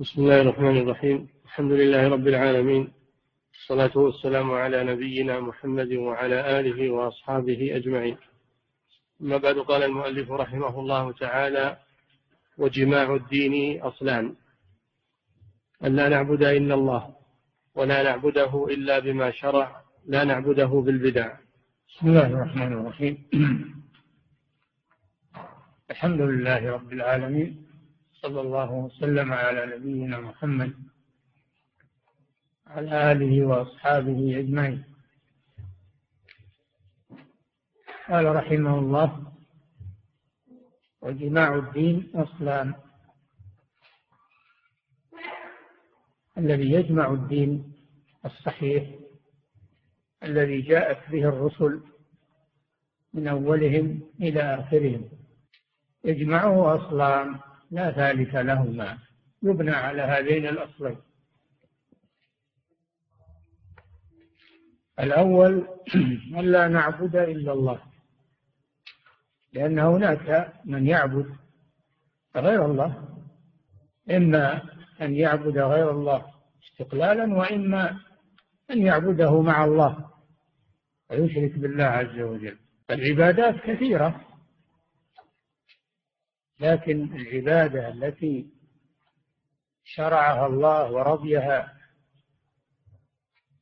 بسم الله الرحمن الرحيم. الحمد لله رب العالمين. الصلاة والسلام على نبينا محمد وعلى آله وأصحابه أجمعين. أما بعد قال المؤلف رحمه الله تعالى وجماع الدين أصلان. أن لا نعبد إلا الله ولا نعبده إلا بما شرع لا نعبده بالبدع. بسم الله الرحمن الرحيم. الحمد لله رب العالمين صلى الله وسلم على نبينا محمد على آله وأصحابه أجمعين. قال رحمه الله وجماع الدين أصلان. الذي يجمع الدين الصحيح الذي جاءت به الرسل من أولهم إلى آخرهم. يجمعه أصلان. لا ثالث لهما. يبنى على هذين الأصلين. الأول أن لا نعبد إلا الله. لأن هناك من يعبد غير الله إما أن يعبد غير الله استقلالا وإما أن يعبده مع الله. ويشرك بالله عز وجل. العبادات كثيرة. لكن العبادة التي شرعها الله ورضيها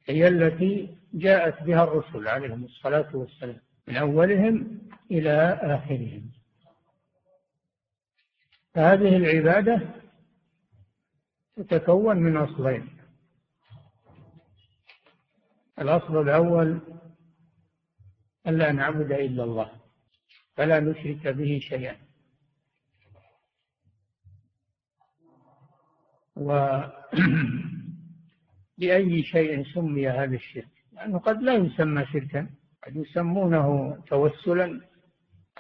هي التي جاءت بها الرسل عليهم الصلاة والسلام من أولهم إلى آخرهم. فهذه العبادة تتكون من أصلين. الأصل الأول ألا نعبد إلا الله فلا نشرك به شيئا. و بأي شيء سمي هذا الشرك. لأنه قد لا يسمى شركا قد يسمونه توسلا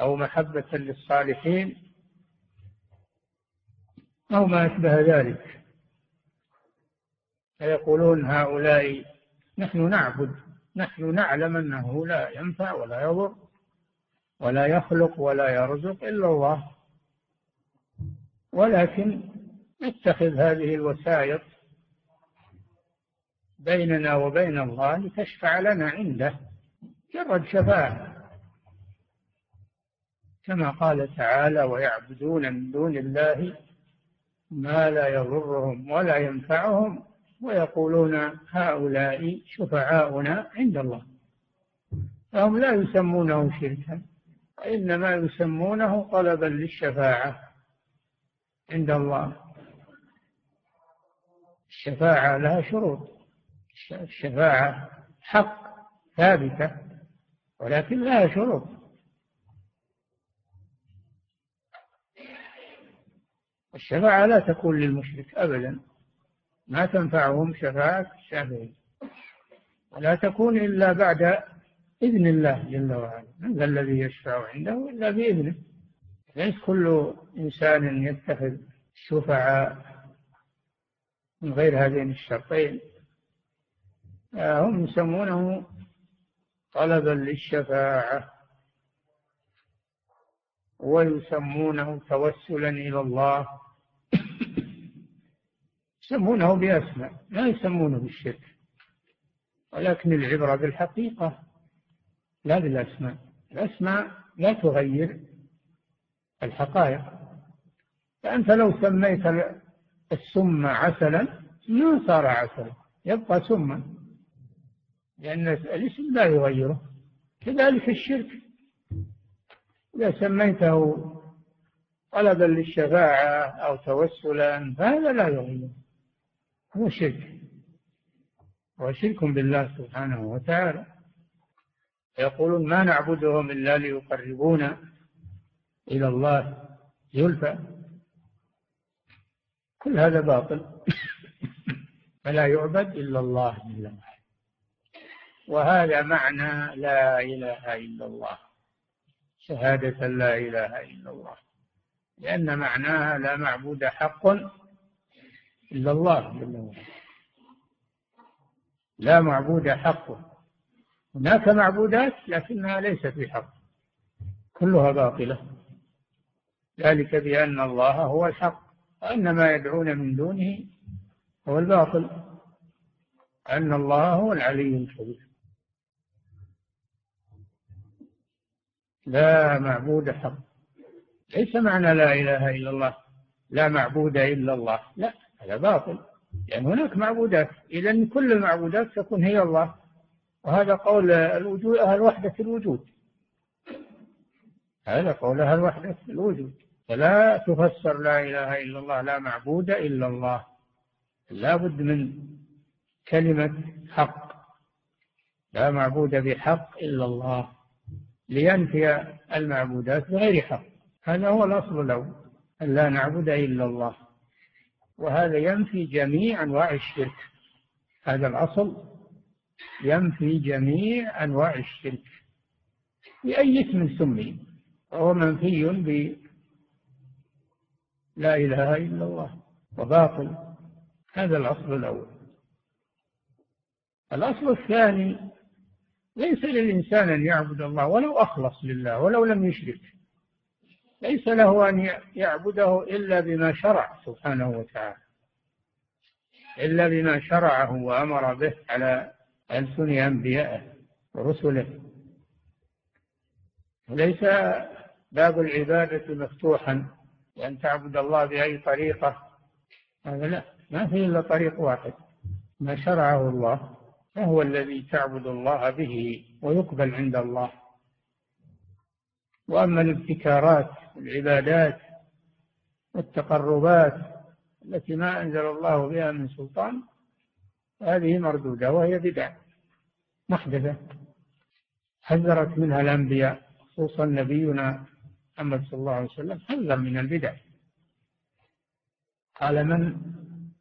أو محبة للصالحين أو ما أشبه ذلك. فيقولون هؤلاء نحن نعبد نحن نعلم أنه لا ينفع ولا يضر ولا يخلق ولا يرزق إلا الله. ولكن نتخذ هذه الوسائط بيننا وبين الله لتشفع لنا عنده مجرد شفاعة. كما قال تعالى ويعبدون من دون الله ما لا يضرهم ولا ينفعهم ويقولون هؤلاء شفعاؤنا عند الله. فهم لا يسمونه شركا وإنما يسمونه طلبا للشفاعة عند الله. الشفاعة لها شروط. الشفاعة حق ثابتة ولكن لها شروط. الشفاعة لا تكون للمشرك أبدا. ما تنفعهم شفاعة الشافعين ولا تكون إلا بعد إذن الله جل وعلا. من ذا الذي يشفع عنده إلا بإذنه. ليس كل إنسان يتخذ شفعاء من غير هذين الشرطين. آه، هم يسمونه طلبا للشفاعة ويسمونه توسلا إلى الله. يسمونه بأسماء لا يسمونه بالشرك ولكن العبرة بالحقيقة لا بالأسماء. الأسماء لا تغير الحقائق. فأنت لو سميت السم عسلا ما صار عسلا يبقى سما. لأن الاسم لا يغيره. كذلك الشرك. إذا سميته طلبا للشفاعة أو توسلا فهذا لا يغيره. هو شرك. هو شرك بالله سبحانه وتعالى. يقولون ما نعبدهم إلا ليقربونا إلى الله. زلفى كل هذا باطل. فلا يعبد إلا الله جل وعلا. وهذا معنى لا إله إلا الله. شهادة لا إله إلا الله. لأن معناها لا معبود حق إلا الله جل وعلا. لا معبود حق. هناك معبودات لكنها ليست بحق. كلها باطلة. ذلك بأن الله هو الحق. وأن ما يدعون من دونه هو الباطل. أن الله هو العلي الكبير لا معبود حق. ليس معنى لا إله إلا الله. لا معبود إلا الله. لا هذا باطل. لأن يعني هناك معبودات. إذا كل المعبودات تكون هي الله. وهذا قول الوجود أهل وحدة الوجود. هذا قول أهل وحدة الوجود. فلا تفسر لا إله إلا الله لا معبود إلا الله. لا بد من كلمة حق. لا معبود بحق إلا الله. لينفي المعبودات بغير حق. هذا هو الأصل الأول أن لا نعبد إلا الله. وهذا ينفي جميع أنواع الشرك. هذا الأصل ينفي جميع أنواع الشرك. بأي اسم سمي وهو منفي لا إله إلا الله وباطل. هذا الأصل الأول. الأصل الثاني ليس للإنسان أن يعبد الله ولو أخلص لله ولو لم يشرك. ليس له أن يعبده إلا بما شرع سبحانه وتعالى. إلا بما شرعه وأمر به على ألسن أنبيائه ورسله. وليس باب العبادة مفتوحا. بأن تعبد الله بأي طريقة. هذا لا ما في إلا طريق واحد. ما شرعه الله فهو الذي تعبد الله به ويقبل عند الله. وأما الابتكارات العبادات والتقربات التي ما أنزل الله بها من سلطان هذه مردودة وهي بدع محدثة. حذرت منها الأنبياء خصوصا نبينا محمد صلى الله عليه وسلم حذر من البدع. قال من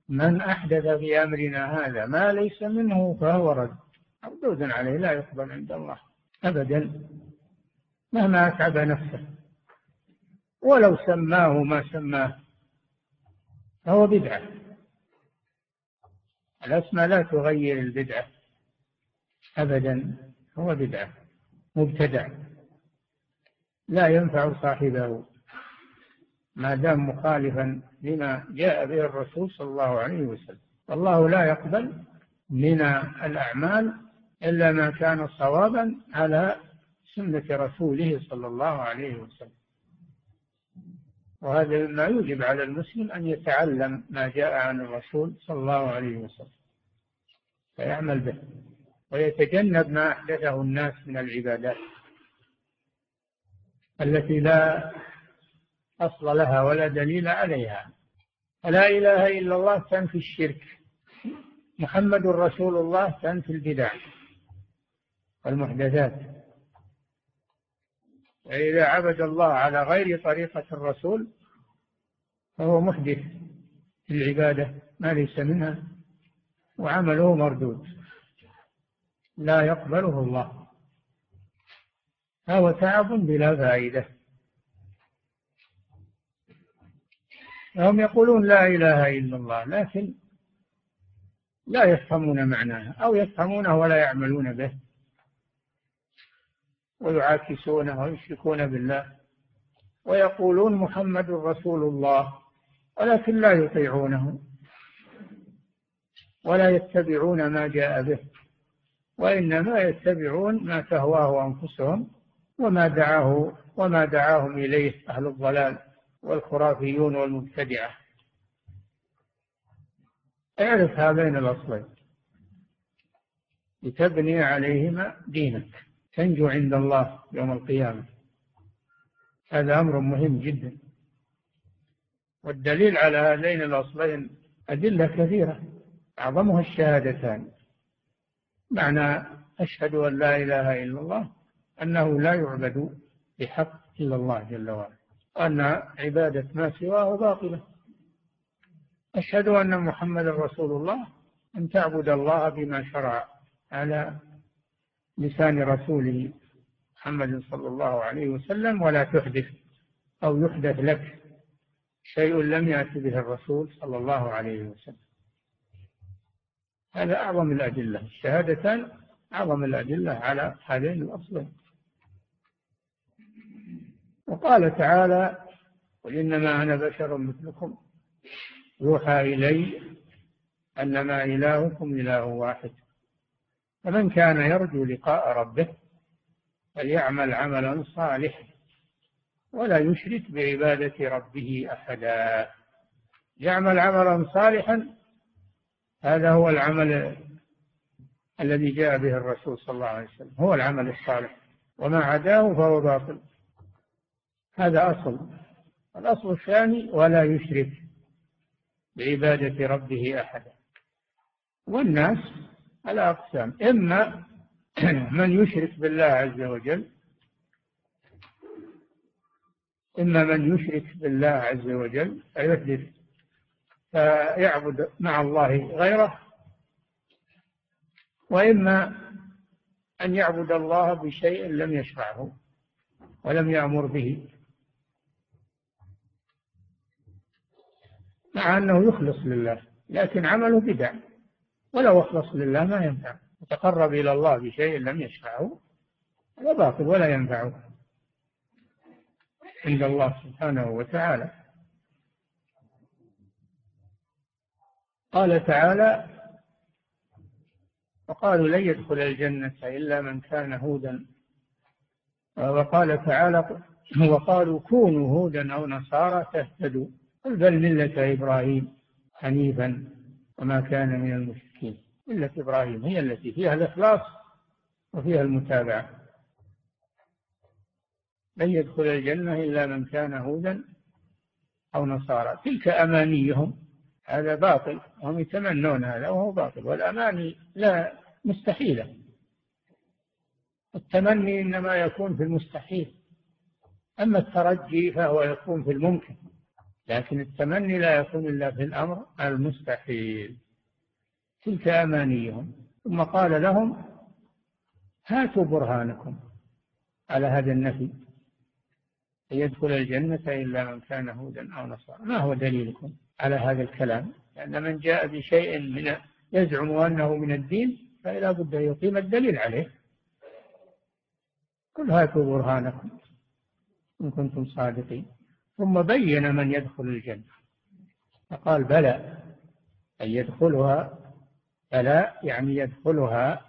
من أحدث في أمرنا هذا ما ليس منه فهو رد. مردود عليه لا يقبل عند الله أبدا مهما أتعب نفسه. ولو سماه ما سماه فهو بدعة. الأسماء لا تغير البدعة أبدا هو بدعة مبتدع. لا ينفع صاحبه ما دام مخالفا لما جاء به الرسول صلى الله عليه وسلم. والله لا يقبل من الأعمال إلا ما كان صوابا على سنة رسوله صلى الله عليه وسلم. وهذا مما يوجب على المسلم أن يتعلم ما جاء عن الرسول صلى الله عليه وسلم فيعمل به ويتجنب ما أحدثه الناس من العبادات. التي لا أصل لها ولا دليل عليها. لا إله إلا الله تنفي الشرك. محمد رسول الله تنفي البدع والمحدثات. وإذا عبد الله على غير طريقة الرسول فهو محدث في العبادة ما ليس منها وعمله مردود. لا يقبله الله. هو تعب بلا فائدة. هم يقولون لا إله إلا الله لكن لا يفهمون معناها أو يفهمونه ولا يعملون به. ويعاكسونه ويشركون بالله. ويقولون محمد رسول الله ولكن لا يطيعونه. ولا يتبعون ما جاء به. وإنما يتبعون ما تهواه أنفسهم. وما دعاه وما دعاهم إليه أهل الضلال والخرافيون والمبتدعة. اعرف هذين الأصلين. لتبني عليهما دينك. تنجو عند الله يوم القيامة. هذا أمر مهم جدا. والدليل على هذين الأصلين أدلة كثيرة. أعظمها الشهادتان. معنى أشهد أن لا إله إلا الله أنه لا يعبد بحق إلا الله جل وعلا وأن عبادة ما سواه باطلة. أشهد أن محمد رسول الله أن تعبد الله بما شرع على لسان رسوله محمد صلى الله عليه وسلم ولا تحدث أو يحدث لك شيء لم يأت به الرسول صلى الله عليه وسلم. هذا أعظم الأدلة. الشهادتان أعظم الأدلة على هذين الأصلين. وقال تعالى قل إنما أنا بشر مثلكم يوحى إلي أنما إلهكم إله واحد. فمن كان يرجو لقاء ربه فليعمل عملا صالحا ولا يشرك بعبادة ربه أحدا. يعمل عملا صالحا هذا هو العمل الذي جاء به الرسول صلى الله عليه وسلم هو العمل الصالح. وما عداه فهو باطل. هذا أصل. الأصل الثاني ولا يشرك بعبادة ربه أحدا. والناس على أقسام. إما من يشرك بالله عز وجل إما من يشرك بالله عز وجل فيحدث فيعبد مع الله غيره وإما أن يعبد الله بشيء لم يشرعه ولم يأمر به. مع أنه يخلص لله لكن عمله بدع. ولو أخلص لله ما ينفع. يتقرب إلى الله بشيء لم يشرعه هذا باطل ولا ينفعه. عند الله سبحانه وتعالى. قال تعالى وقالوا لن يدخل الجنة إلا من كان هودا. وقال تعالى وقالوا كونوا هودا أو نصارى تهتدوا. قل بل ملة إبراهيم حنيفا وما كان من المشركين؟ ملة إبراهيم هي التي فيها الإخلاص وفيها المتابعة. لن يدخل الجنة إلا من كان هودا أو نصارى. تلك أمانيهم. هذا باطل. هم يتمنون هذا وهو باطل. والأماني لا مستحيلة. التمني إنما يكون في المستحيل. أما الترجي فهو يكون في الممكن. لكن التمني لا يكون إلا في الأمر المستحيل. تلك أمانيهم. ثم قال لهم هاتوا برهانكم على هذا النفي أن يدخل الجنة إلا من كان هودا أو نصارى. ما هو دليلكم على هذا الكلام؟ لأن من جاء بشيء من يزعم أنه من الدين فلا بد أن يقيم الدليل عليه. قل هاتوا برهانكم إن كنتم صادقين. ثم بين من يدخل الجنة. فقال بلى أن يدخلها بلى يعني يدخلها.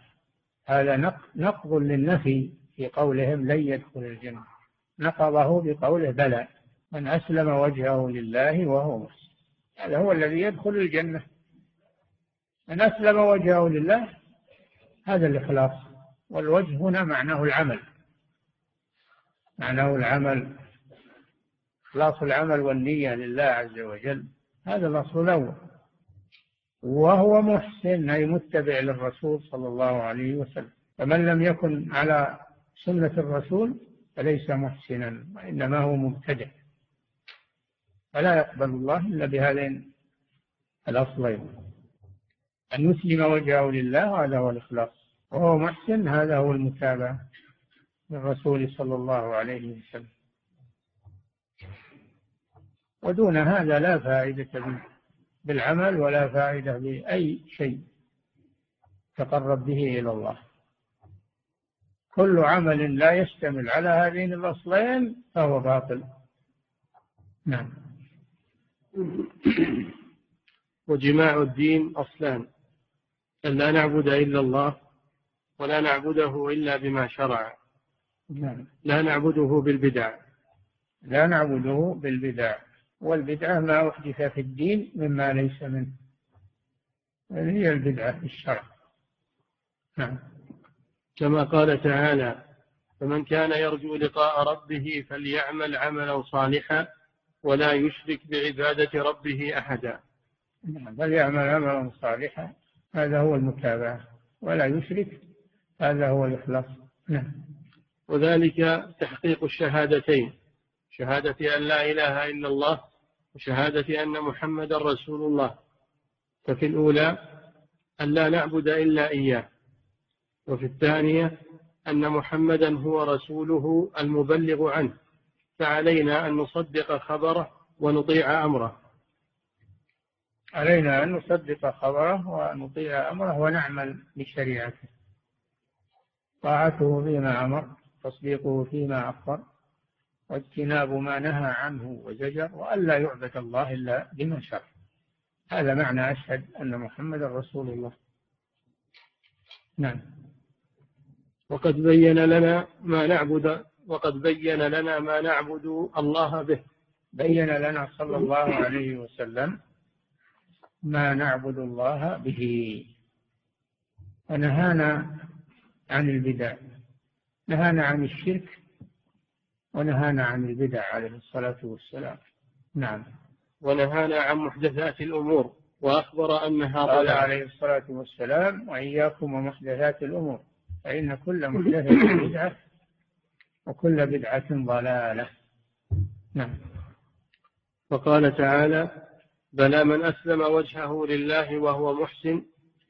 هذا نقض للنفي في قولهم لن يدخل الجنة. نقضه بقوله بلى من أسلم وجهه لله وهو محسن هذا هو الذي يدخل الجنة. من أسلم وجهه لله هذا الإخلاص. والوجه هنا معناه العمل. معناه العمل. إخلاص العمل والنية لله عز وجل. هذا الأصل الأول. وهو محسن أي متبع للرسول صلى الله عليه وسلم. فمن لم يكن على سنة الرسول فليس محسنا وإنما هو مبتدع. فلا يقبل الله إلا بهذين الأصلين. أن يسلم وجهه لله هذا هو الإخلاص. وهو محسن هذا هو المتابعة للرسول صلى الله عليه وسلم. ودون هذا لا فائدة بالعمل ولا فائدة بأي شيء تقرب به إلى الله. كل عمل لا يشتمل على هذين الأصلين فهو باطل. نعم. وجماع الدين أصلان. أن لا نعبد إلا الله ولا نعبده إلا بما شرع. نعم. لا نعبده بالبدع. لا نعبده بالبدع. والبدعة ما أحدث في الدين مما ليس منه. هي البدعة في الشرع. نعم. كما قال تعالى فمن كان يرجو لقاء ربه فليعمل عملا صالحا ولا يشرك بعبادة ربه أحدا. نعم. فليعمل عملا صالحا. هذا هو المتابعة. ولا يشرك هذا هو الإخلاص. نعم. وذلك تحقيق الشهادتين شهادة أن لا إله إلا الله وشهادة أن محمدا رسول الله. ففي الأولى أن لا نعبد إلا إياه. وفي الثانية أن محمدا هو رسوله المبلغ عنه. فعلينا أن نصدق خبره ونطيع أمره. علينا أن نصدق خبره ونطيع أمره ونعمل بشريعته. طاعته فيما أمر تصديقه فيما أخبر. واجتناب ما نهى عنه وزجر وأن لا يعبد الله إلا بما شرع هذا معنى أشهد أن محمد رسول الله. نعم. وقد بين لنا ما نعبد وقد بين لنا ما نعبد الله به. بين لنا صلى الله عليه وسلم ما نعبد الله به. ونهانا عن البدع نهانا عن الشرك ونهانا عن البدع عليه الصلاة والسلام. نعم. ونهانا عن محدثات الأمور وأخبر أنها قال عليه الصلاة والسلام وإياكم ومحدثات الأمور فإن كل محدثة بدعة وكل بدعة ضلالة. نعم. وقال تعالى بلى من أسلم وجهه لله وهو محسن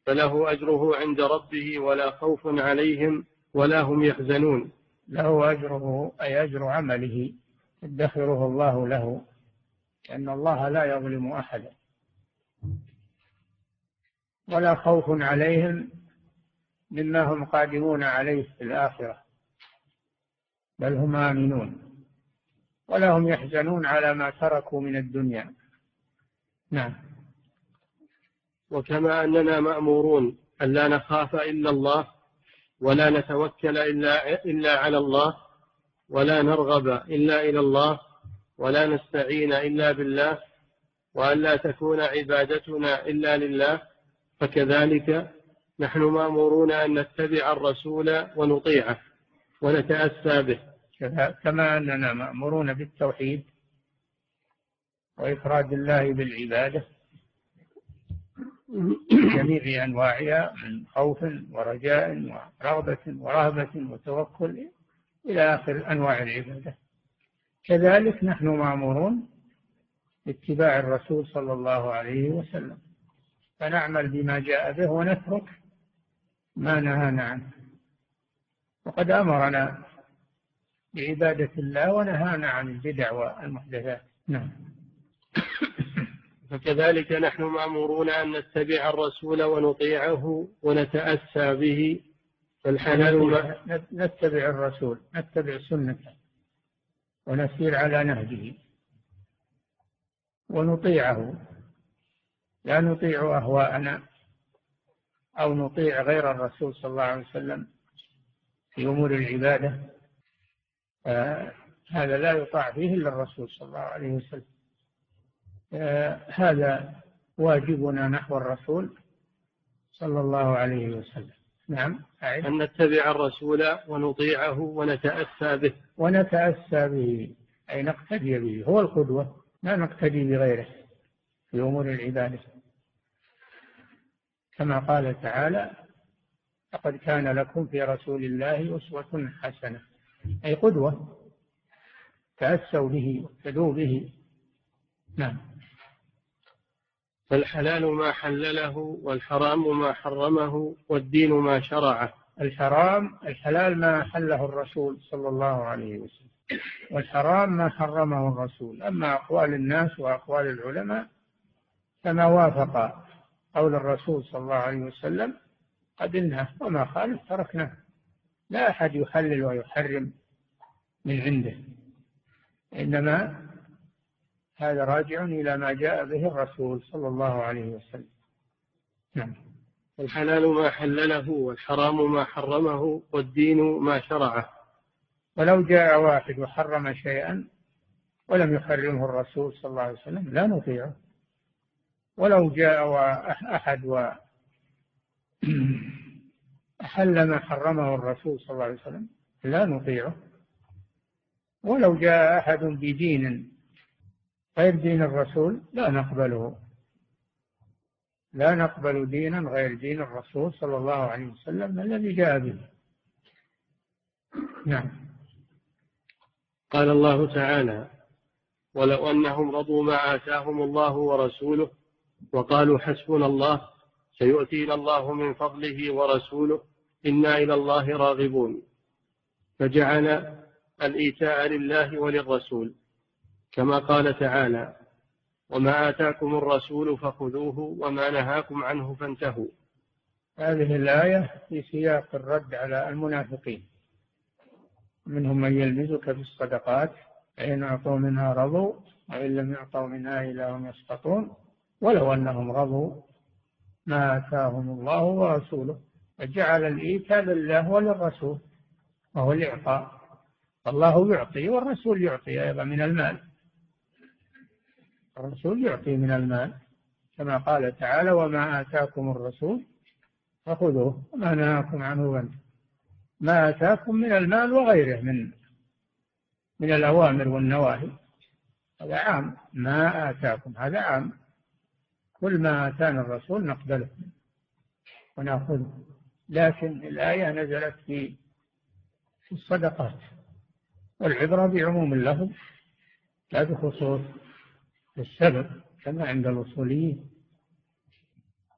فله أجره عند ربه ولا خوف عليهم ولا هم يحزنون. له أجره أي أجر عمله يدخره الله له لأن الله لا يظلم أحدا. ولا خوف عليهم مما هم قادمون عليه في الآخرة بل هم آمنون. ولا هم يحزنون على ما تركوا من الدنيا. نعم. وكما أننا مأمورون أن لا نخاف إلا الله ولا نتوكل إلا, إلا على الله ولا نرغب إلا إلى الله ولا نستعين إلا بالله وأن لا تكون عبادتنا إلا لله. فكذلك نحن مأمورون أن نتبع الرسول ونطيعه ونتأسى به. كما أننا مأمورون بالتوحيد وإفراد الله بالعبادة جميع أنواعها من خوف ورجاء ورغبة ورهبة وتوكل إلى آخر أنواع العبادة. كذلك نحن مأمورون باتباع الرسول صلى الله عليه وسلم. فنعمل بما جاء به ونترك ما نهانا عنه. وقد أمرنا بعبادة الله ونهانا عن البدع والمحدثات. نعم. فكذلك نحن مأمورون أن نتبع الرسول ونطيعه ونتأسى به. فالحلال نتبع الرسول نتبع سنته ونسير على نهجه ونطيعه. لا نطيع أهواءنا أو نطيع غير الرسول صلى الله عليه وسلم في أمور العبادة. هذا لا يطاع فيه إلا الرسول صلى الله عليه وسلم. هذا واجبنا نحو الرسول صلى الله عليه وسلم. نعم أعد. أن نتبع الرسول ونطيعه ونتأسى به. ونتأسى به أي نقتدي به. هو القدوة لا نقتدي بغيره في أمور العبادة كما قال تعالى لقد كان لكم في رسول الله أسوة حسنة. أي قدوة. تأسوا به واقتدوا به. نعم. فالحلال ما حلله والحرام ما حرمه والدين ما شرعه. الحرام الحلال ما حله الرسول صلى الله عليه وسلم. والحرام ما حرمه الرسول. أما أقوال الناس وأقوال العلماء فما وافق قول الرسول صلى الله عليه وسلم قبلناه وما خالف تركناه. لا أحد يحلل ويحرم من عنده. إنما هذا راجع إلى ما جاء به الرسول صلى الله عليه وسلم. نعم. الحلال ما حلله والحرام ما حرمه والدين ما شرعه. ولو جاء واحد وحرم شيئا ولم يحرمه الرسول صلى الله عليه وسلم لا نطيعه. ولو جاء أحد و أحل ما حرمه الرسول صلى الله عليه وسلم لا نطيعه. ولو جاء أحد بدين غير دين الرسول لا نقبله. لا نقبل دينا غير دين الرسول صلى الله عليه وسلم الذي جاء به. نعم. قال الله تعالى ولو أنهم رضوا ما آتاهم الله ورسوله وقالوا حسبنا الله سيؤتينا الله من فضله ورسوله إنا إلى الله راغبون. فجعل الإيتاء لله وللرسول. كما قال تعالى وما آتاكم الرسول فخذوه وما نهاكم عنه فانتهوا. هذه الآية في سياق الرد على المنافقين. منهم من يلمزك في الصدقات فإن أعطوا منها رضوا وإن لم يعطوا منها إلا هم يسقطون ولو أنهم رضوا ما آتاهم الله ورسوله فجعل الإيتاء لله وللرسول وهو الإعطاء. الله يعطي والرسول يعطي أيضا من المال. الرسول يعطي من المال كما قال تعالى وما آتاكم الرسول فخذوه وما نهاكم عنه فانتهوا ما آتاكم من المال وغيره من من الأوامر والنواهي. هذا عام. ما آتاكم هذا عام. كل ما آتانا الرسول نقبله ونأخذه. لكن الآية نزلت في في الصدقات والعبرة بعموم اللفظ لا بخصوص السبب كما عند الأصوليين.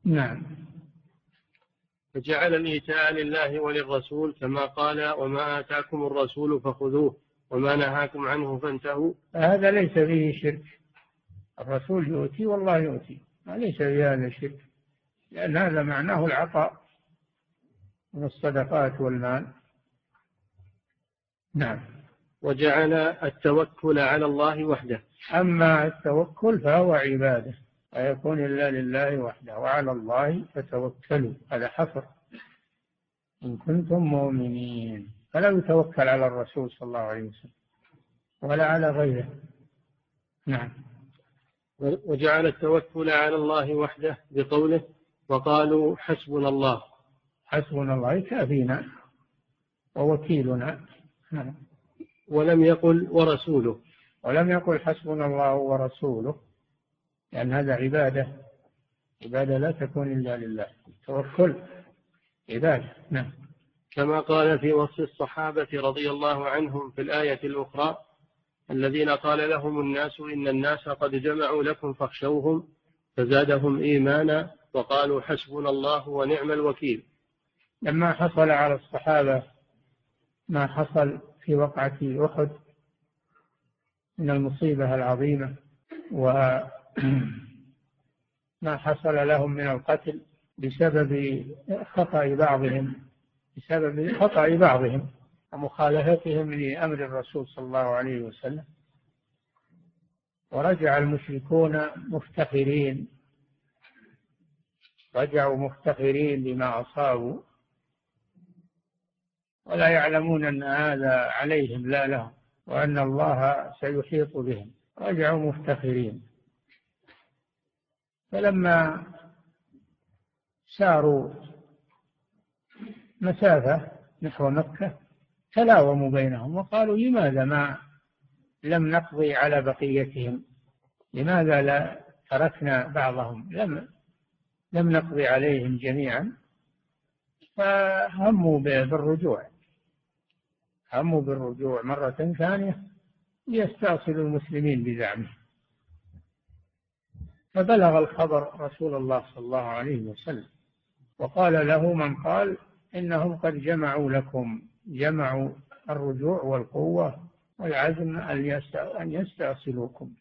نعم. فجعل الإيتاء لله وللرسول كما قال وما آتاكم الرسول فخذوه وما نهاكم عنه فانتهوا. هذا ليس فيه شرك. الرسول يؤتي والله يؤتي ليس في هذا شرك لأن هذا معناه العطاء من الصدقات والمال. نعم. وجعل التوكل على الله وحده. أما التوكل فهو عبادة ويكون إلا لله وحده. وعلى الله فتوكلوا هذا حصر إن كنتم مؤمنين. فلا يتوكل على الرسول صلى الله عليه وسلم ولا على غيره. نعم. وجعل التوكل على الله وحده بقوله وقالوا حسبنا الله. حسبنا الله كافينا ووكيلنا. نعم. ولم يقل ورسوله. ولم يقل حسبنا الله ورسوله لأن هذا عبادة. عبادة لا تكون إلا لله. التوكل عبادة. نعم. كما قال في وصف الصحابة رضي الله عنهم في الآية الأخرى الذين قال لهم الناس إن الناس قد جمعوا لكم فاخشوهم فزادهم إيمانا وقالوا حسبنا الله ونعم الوكيل. لما حصل على الصحابة ما حصل في وقعة أحد من المصيبة العظيمة وما حصل لهم من القتل بسبب خطأ بعضهم بسبب خطأ بعضهم ومخالفتهم لأمر الرسول صلى الله عليه وسلم. ورجع المشركون مفتخرين رجعوا مفتخرين بما أصابوا. ولا يعلمون أن هذا عليهم لا لهم وأن الله سيحيط بهم. رجعوا مفتخرين. فلما ساروا مسافة نحو مكة تلاوموا بينهم وقالوا لماذا ما لم نقضي على بقيتهم؟ لماذا لا تركنا بعضهم؟ لم لم نقضي عليهم جميعا. فهموا بالرجوع. هموا بالرجوع مرة ثانية ليستأصلوا المسلمين بزعمه. فبلغ الخبر رسول الله صلى الله عليه وسلم. وقال له من قال إنهم قد جمعوا لكم جمعوا الرجوع والقوة والعزم أن يستأصلوكم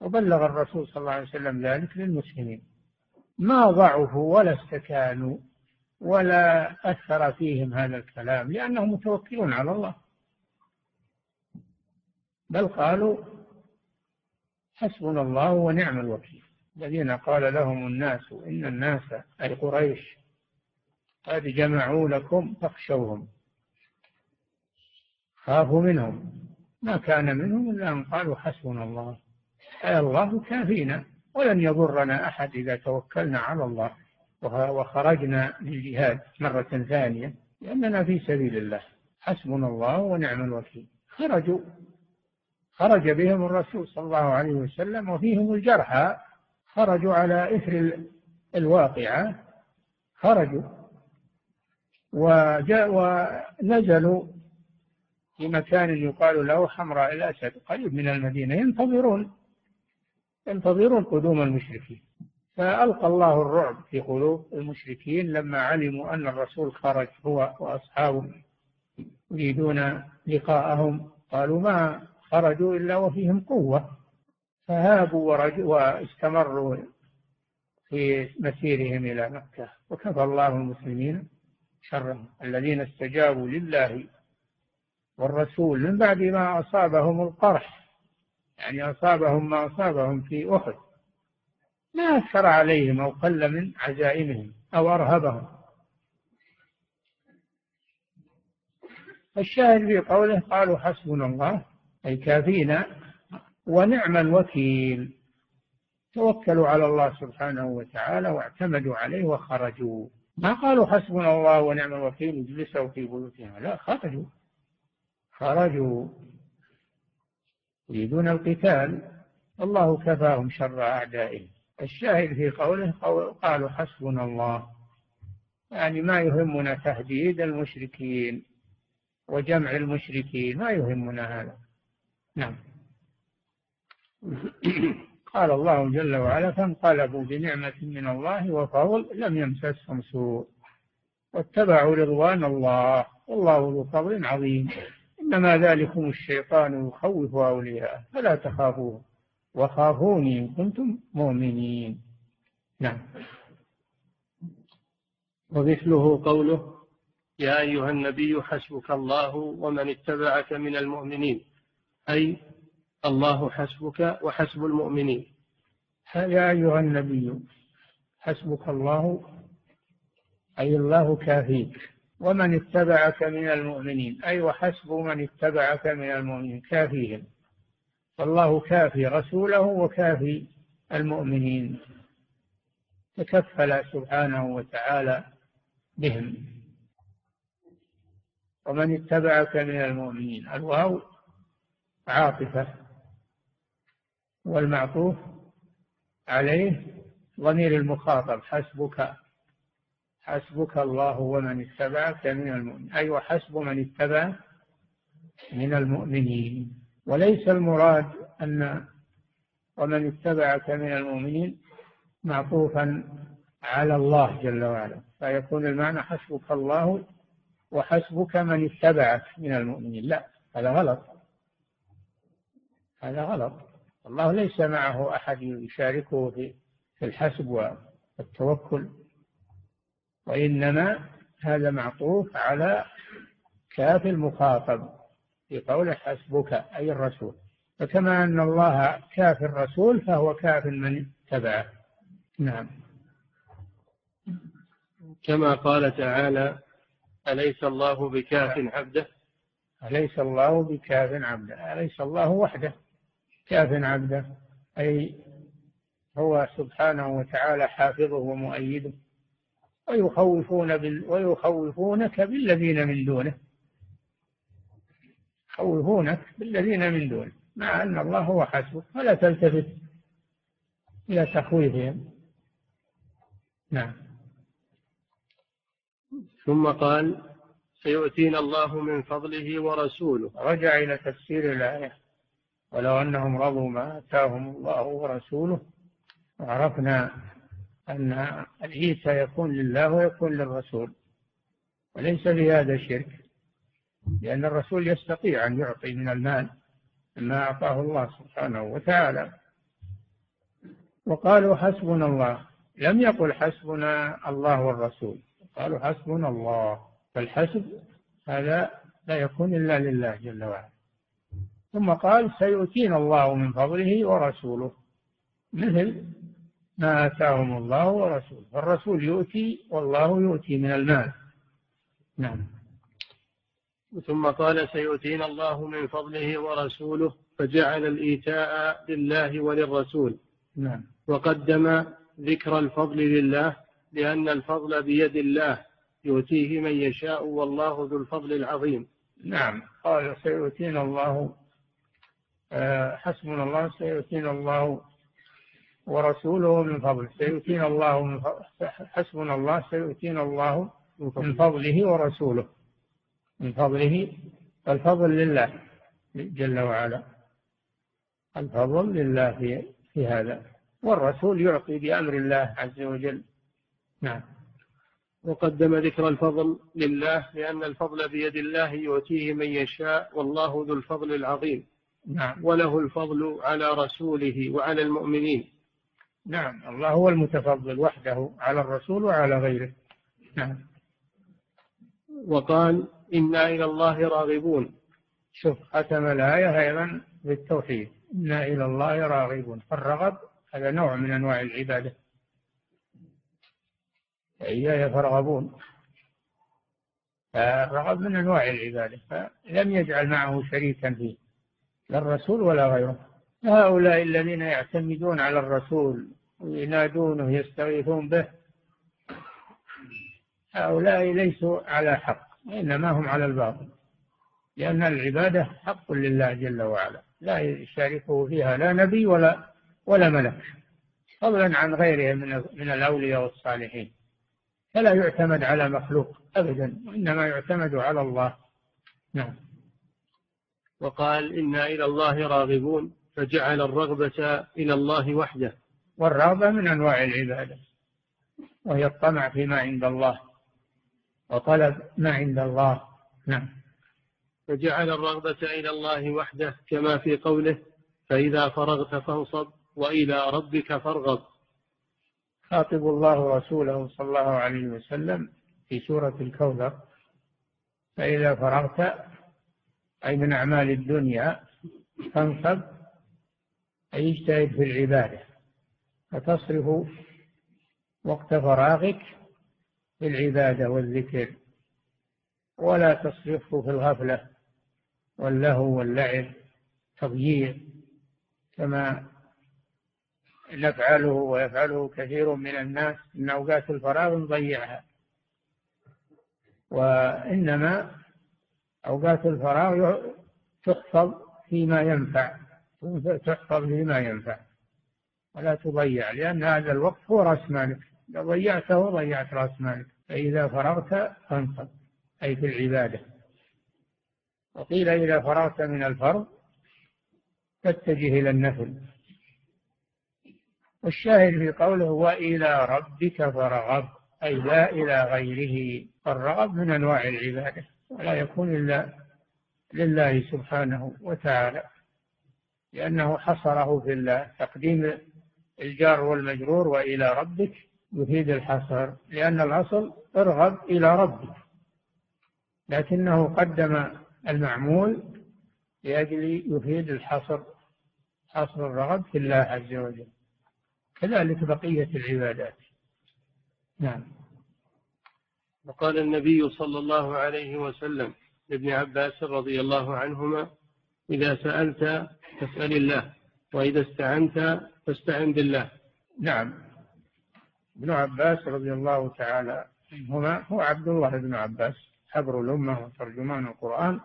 وبلغ الرسول صلى الله عليه وسلم ذلك للمسلمين. ما ضعفوا ولا استكانوا ولا أثر فيهم هذا الكلام لأنهم متوكلون على الله. بل قالوا حسبنا الله ونعم الوكيل. الذين قال لهم الناس إن الناس أي قريش قد جمعوا لكم فاخشوهم خافوا منهم. ما كان منهم إلا أن قالوا حسبنا الله. أي الله كافينا ولن يضرنا أحد إذا توكلنا على الله. وخرجنا للجهاد مرة ثانية لأننا في سبيل الله. حسبنا الله ونعم الوكيل. خرجوا. خرج بهم الرسول صلى الله عليه وسلم وفيهم الجرحى. خرجوا على إثر الواقعة. خرجوا. وجاء ونزلوا في مكان يقال له حمراء الأسد قريب من المدينة. ينتظرون. ينتظرون قدوم المشركين. فألقى الله الرعب في قلوب المشركين لما علموا أن الرسول خرج هو وأصحابه يريدون لقاءهم. قالوا ما خرجوا إلا وفيهم قوة. فهابوا واستمروا في مسيرهم إلى مكة. وكفى الله المسلمين شرهم. الذين استجابوا لله والرسول من بعد ما أصابهم القرح. يعني أصابهم ما أصابهم في أحد. ما أثر عليهم أو قل من عزائمهم أو أرهبهم. الشاهد في قوله قالوا حسبنا الله أي كافينا ونعم الوكيل. توكلوا على الله سبحانه وتعالى واعتمدوا عليه وخرجوا. ما قالوا حسبنا الله ونعم الوكيل اجلسوا في بيوتهم لا خرجوا. خرجوا. يريدون القتال. الله كفاهم شر أعدائهم. الشاهد في قوله قالوا حسبنا الله. يعني ما يهمنا تهديد المشركين وجمع المشركين ما يهمنا هذا. نعم. قال الله جل وعلا فانقلبوا بنعمة من الله وفضل لم يمسسهم سوء واتبعوا رضوان الله والله ذو فضل عظيم. إنما ذلكم الشيطان يخوف أولياءه فلا تخافوه وخافوني إن كنتم مؤمنين. نعم. ومثله قوله يا أيها النبي حسبك الله ومن اتبعك من المؤمنين. أي الله حسبك وحسب المؤمنين. يا أيها النبي حسبك الله أي الله كافيك. ومن اتبعك من المؤمنين. أي وحسب من اتبعك من المؤمنين. كافيهم. فالله كافي رسوله وكافي المؤمنين تكفل سبحانه وتعالى بهم. ومن اتبعك من المؤمنين الواو عاطفة والمعطوف عليه ضمير المخاطب حسبك حسبك الله ومن اتبعك من المؤمنين. أي أيوة وحسب من اتبع من المؤمنين. وليس المراد أن ومن اتبعك من المؤمنين معطوفا على الله جل وعلا فيكون المعنى حسبك الله وحسبك من اتبعك من المؤمنين. لا هذا غلط. هذا غلط. الله ليس معه أحد يشاركه في الحسب والتوكل وإنما هذا معطوف على كاف المخاطب. في قوله حسبك أي الرسول. فكما أن الله كاف الرسول فهو كاف من اتبعه نعم. كما قال تعالى أليس الله بكاف عبده؟ أليس الله بكاف عبده؟ أليس الله وحده؟ كاف عبده أي هو سبحانه وتعالى حافظه ومؤيده. ويخوفون بال ويخوفونك بالذين من دونه. يخوفونك بالذين من دونه مع أن الله هو حسبك فلا تلتفت إلى تخويفهم. نعم. ثم قال سيؤتينا الله من فضله ورسوله. رجع إلى تفسير الآية. ولو أنهم رضوا ما آتاهم الله ورسوله وعرفنا أن العيسى يكون لله ويكون للرسول وليس في هذا شرك. لأن الرسول يستطيع أن يعطي من المال ما أعطاه الله سبحانه وتعالى. وقالوا حسبنا الله. لم يقل حسبنا الله والرسول. قالوا حسبنا الله. فالحسب هذا لا يكون إلا لله جل وعلا. ثم قال سيؤتينا الله من فضله ورسوله. مثل ما آتاهم الله ورسوله. فالرسول يؤتي والله يؤتي من المال. نعم. ثم قال سيؤتينا الله من فضله ورسوله فجعل الإيتاء لله وللرسول. نعم. وقدم ذكر الفضل لله لأن الفضل بيد الله يؤتيه من يشاء والله ذو الفضل العظيم. نعم. قال سيؤتينا الله آه، حسبنا الله سيؤتينا الله ورسوله من فضله. سيؤتينا الله من حسبنا الله سيؤتينا الله من فضله ورسوله. من فضله الفضل لله جل وعلا. الفضل لله في في هذا. والرسول يعطي بأمر الله عز وجل. نعم. وقدم ذكر الفضل لله لأن الفضل بيد الله يؤتيه من يشاء والله ذو الفضل العظيم. نعم. وله الفضل على رسوله وعلى المؤمنين. نعم. الله هو المتفضل وحده على الرسول وعلى غيره. نعم. وقال إنا إلى الله راغبون. شوف ختم الآية أيضا بالتوحيد. إنا إلى الله راغبون. فالرغب هذا نوع من أنواع العبادة. إياي فارغبون فالرغب من أنواع العبادة فلم يجعل معه شريكا فيه لا الرسول ولا غيره. هؤلاء الذين يعتمدون على الرسول وينادونه يستغيثون به هؤلاء ليسوا على حق. إنما هم على الباطل. لأن العبادة حق لله جل وعلا. لا يشاركه فيها لا نبي ولا ولا ملك. فضلا عن غيره من من الأولياء والصالحين. فلا يعتمد على مخلوق أبدا وإنما يعتمد على الله. نعم. وقال إنا إلى الله راغبون فجعل الرغبة إلى الله وحده. والرغبة من أنواع العبادة وهي الطمع فيما عند الله. وطلب ما عند الله. نعم. فجعل الرغبة إلى الله وحده كما في قوله فإذا فرغت فانصب وإلى ربك فارغب. خاطب الله رسوله صلى الله عليه وسلم في سورة الكوثر. فإذا فرغت أي من أعمال الدنيا فانصب أي اجتهد في العبادة. فتصرف وقت فراغك في العبادة والذكر ولا تصرفه في الغفلة واللهو واللعب تضييع كما نفعله ويفعله كثير من الناس من أوقات الفراغ نضيعها. وإنما أوقات الفراغ تحفظ فيما ينفع تحفظ فيما ينفع ولا تضيع لأن هذا الوقت هو رأس مالك. إذا ضيعته ضيعت رأس مالك فإذا فرغت فانصب أي في العبادة. وقيل إذا فرغت من الفرض فاتجه إلى النفل. والشاهد في قوله وإلى ربك فرغب أي لا إلى غيره فالرغب من أنواع العبادة ولا يكون إلا لله سبحانه وتعالى لأنه حصره في الله. تقديم الجار والمجرور وإلى ربك يفيد الحصر لأن الأصل ارغب إلى ربك لكنه قدم المعمول لأجل يفيد الحصر حصر الرغب في الله عز وجل. كذلك بقية العبادات. نعم. وقال النبي صلى الله عليه وسلم لابن عباس رضي الله عنهما إذا سألت فاسأل الله وإذا استعنت فاستعن بالله. نعم. ابن عباس رضي الله تعالى عنهما هو عبد الله بن عباس حبر الأمة وترجمان القرآن.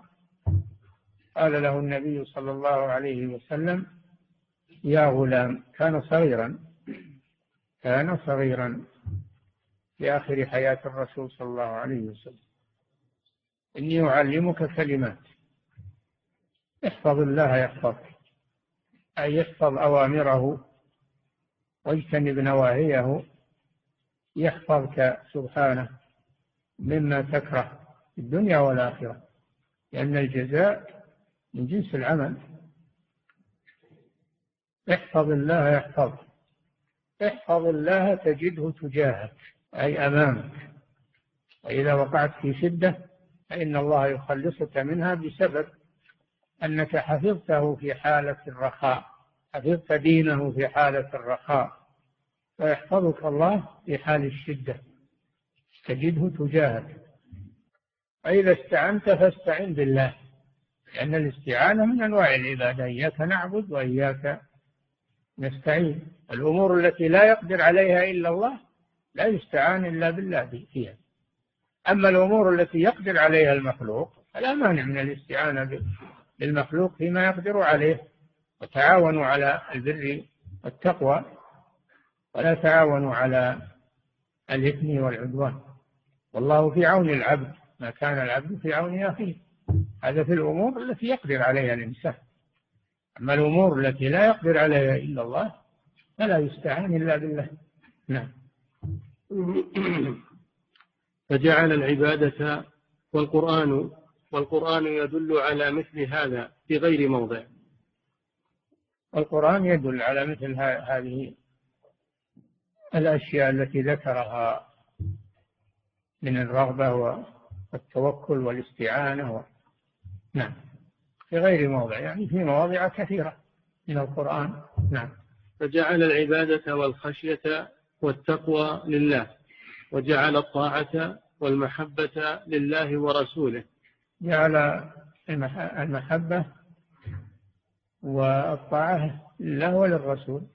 قال له النبي صلى الله عليه وسلم يا غلام كان صغيرا كان صغيرا في آخر حياة الرسول صلى الله عليه وسلم. إني أعلمك كلمات. احفظ الله يحفظك. أي يحفظ أوامره. واجتنب نواهيه. يحفظك سبحانه مما تكره في الدنيا والآخرة لأن الجزاء من جنس العمل. احفظ الله يحفظك. احفظ الله تجده تجاهك أي أمامك. وإذا وقعت في شدة فإن الله يخلصك منها بسبب أنك حفظته في حالة الرخاء حفظت دينه في حالة الرخاء. فيحفظك الله في حال الشدة. تجده تجاهك. فإذا استعنت فاستعن بالله لأن الاستعانة من أنواع العبادة. إياك نعبد وإياك نستعين. الأمور التي لا يقدر عليها إلا الله لا يستعان إلا بالله فيها. أما الأمور التي يقدر عليها المخلوق فلا مانع من الاستعانة بالمخلوق فيما يقدر عليه. وتعاونوا على البر والتقوى. ولا تعاونوا على الإثم والعدوان. والله في عون العبد ما كان العبد في عون أخيه. هذا في الأمور التي يقدر عليها الإنسان. أما الأمور التي لا يقدر عليها إلا الله فلا يستعان إلا بالله. نعم. فجعل العبادة والقرآن والقرآن يدل على مثل هذا في غير موضع. القرآن يدل على مثل هذه الأشياء التي ذكرها من الرغبة والتوكل والاستعانة و... نعم. في غير موضع يعني في مواضع كثيرة من القرآن. نعم. فجعل العبادة والخشية والتقوى لله وجعل الطاعة والمحبة لله ورسوله. جعل المحبة والطاعة لله وللرسول.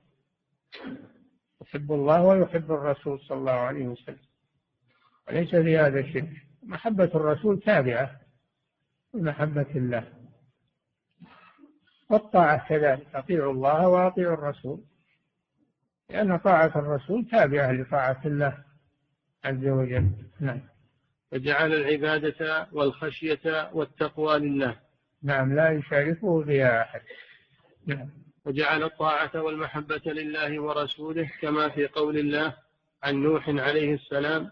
يحب الله ويحب الرسول صلى الله عليه وسلم. وليس في هذا شرك محبة الرسول تابعة لمحبة الله. والطاعة كذلك. أطيعوا الله وأطيعوا الرسول. لأن طاعة الرسول تابعة لطاعة الله عز وجل. نعم. وجعل العبادة والخشية والتقوى لله. نعم. لا يشاركه فيها أحد. نعم. وجعل الطاعة والمحبة لله ورسوله كما في قول الله عن نوح عليه السلام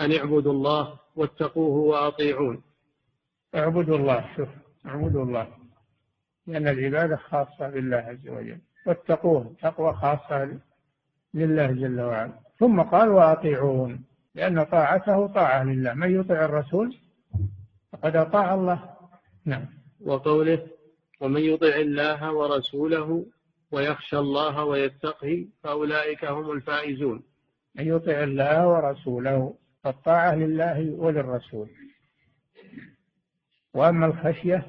أن اعبدوا الله واتقوه وأطيعون. اعبدوا الله شوف اعبدوا الله لأن العبادة خاصة بالله عز وجل. واتقوه تقوى خاصة لله جل وعلا. ثم قال وأطيعون لأن طاعته طاعة لله. من يطع الرسول؟ فقد أطاع الله. نعم. وقوله ومن يطع الله ورسوله ويخشى الله ويتقه فأولئك هم الفائزون. من يطع الله ورسوله فالطاعة لله وللرسول. وأما الخشية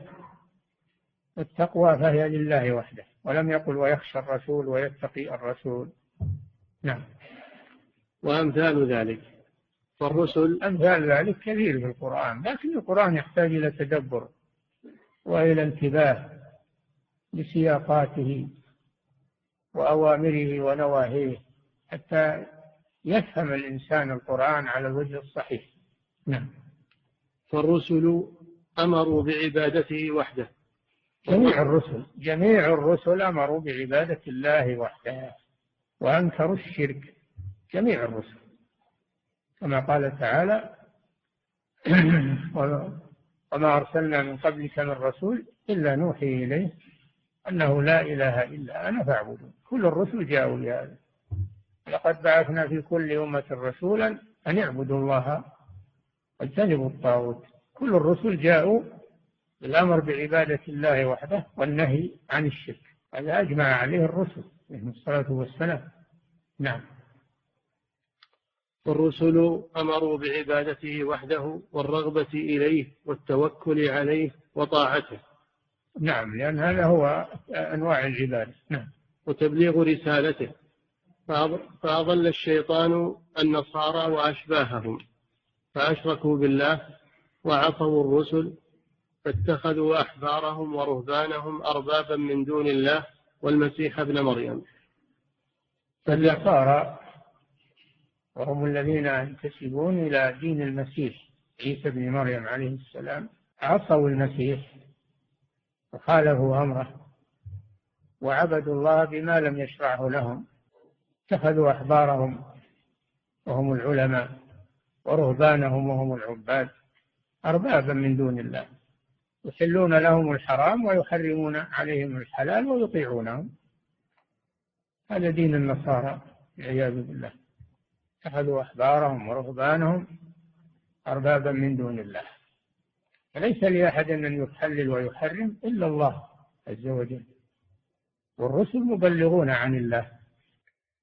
والتقوى فهي لله وحده ولم يقل ويخشى الرسول ويتقي الرسول. نعم. وأمثال ذلك. فالرسل أمثال ذلك كثير في القرآن لكن القرآن يحتاج إلى تدبر وإلى انتباه. لسياقاته وأوامره ونواهيه حتى يفهم الإنسان القرآن على الوجه الصحيح. نعم. فالرسل أمروا بعبادته وحده. جميع الرسل جميع الرسل أمروا بعبادة الله وحده وأنكروا الشرك. جميع الرسل. كما قال تعالى وما أرسلنا من قبلك من رسول إلا نوحي إليه. أنه لا إله إلا أنا فاعبدون. كل الرسل جاءوا بهذا لقد بعثنا في كل أمة رسولا أن اعبدوا الله واجتنبوا الطاغوت. كل الرسل جاءوا بالأمر بعبادة الله وحده والنهي عن الشرك. هذا أجمع عليه الرسل عليهم الصلاة والسلام. نعم. والرسل أمروا بعبادته وحده والرغبة إليه والتوكل عليه وطاعته. نعم لأن هذا هو أنواع العبادة نعم. وتبليغ رسالته. فأضل الشيطان النصارى وأشباههم. فأشركوا بالله وعصوا الرسل فاتخذوا أحبارهم ورهبانهم أربابا من دون الله والمسيح ابن مريم. فالنصارى وهم الذين ينتسبون إلى دين المسيح عيسى بن مريم عليه السلام. عصوا المسيح وخالفوا أمره وعبدوا الله بما لم يشرعه لهم اتخذوا أحبارهم وهم العلماء ورهبانهم وهم العباد أربابا من دون الله يحلون لهم الحرام ويحرمون عليهم الحلال ويطيعونهم. هذا دين النصارى والعياذ بالله. اتخذوا أحبارهم ورهبانهم أربابا من دون الله. فليس لأحد أن يحلل ويحرم إلا الله عز وجل. والرسل مبلغون عن الله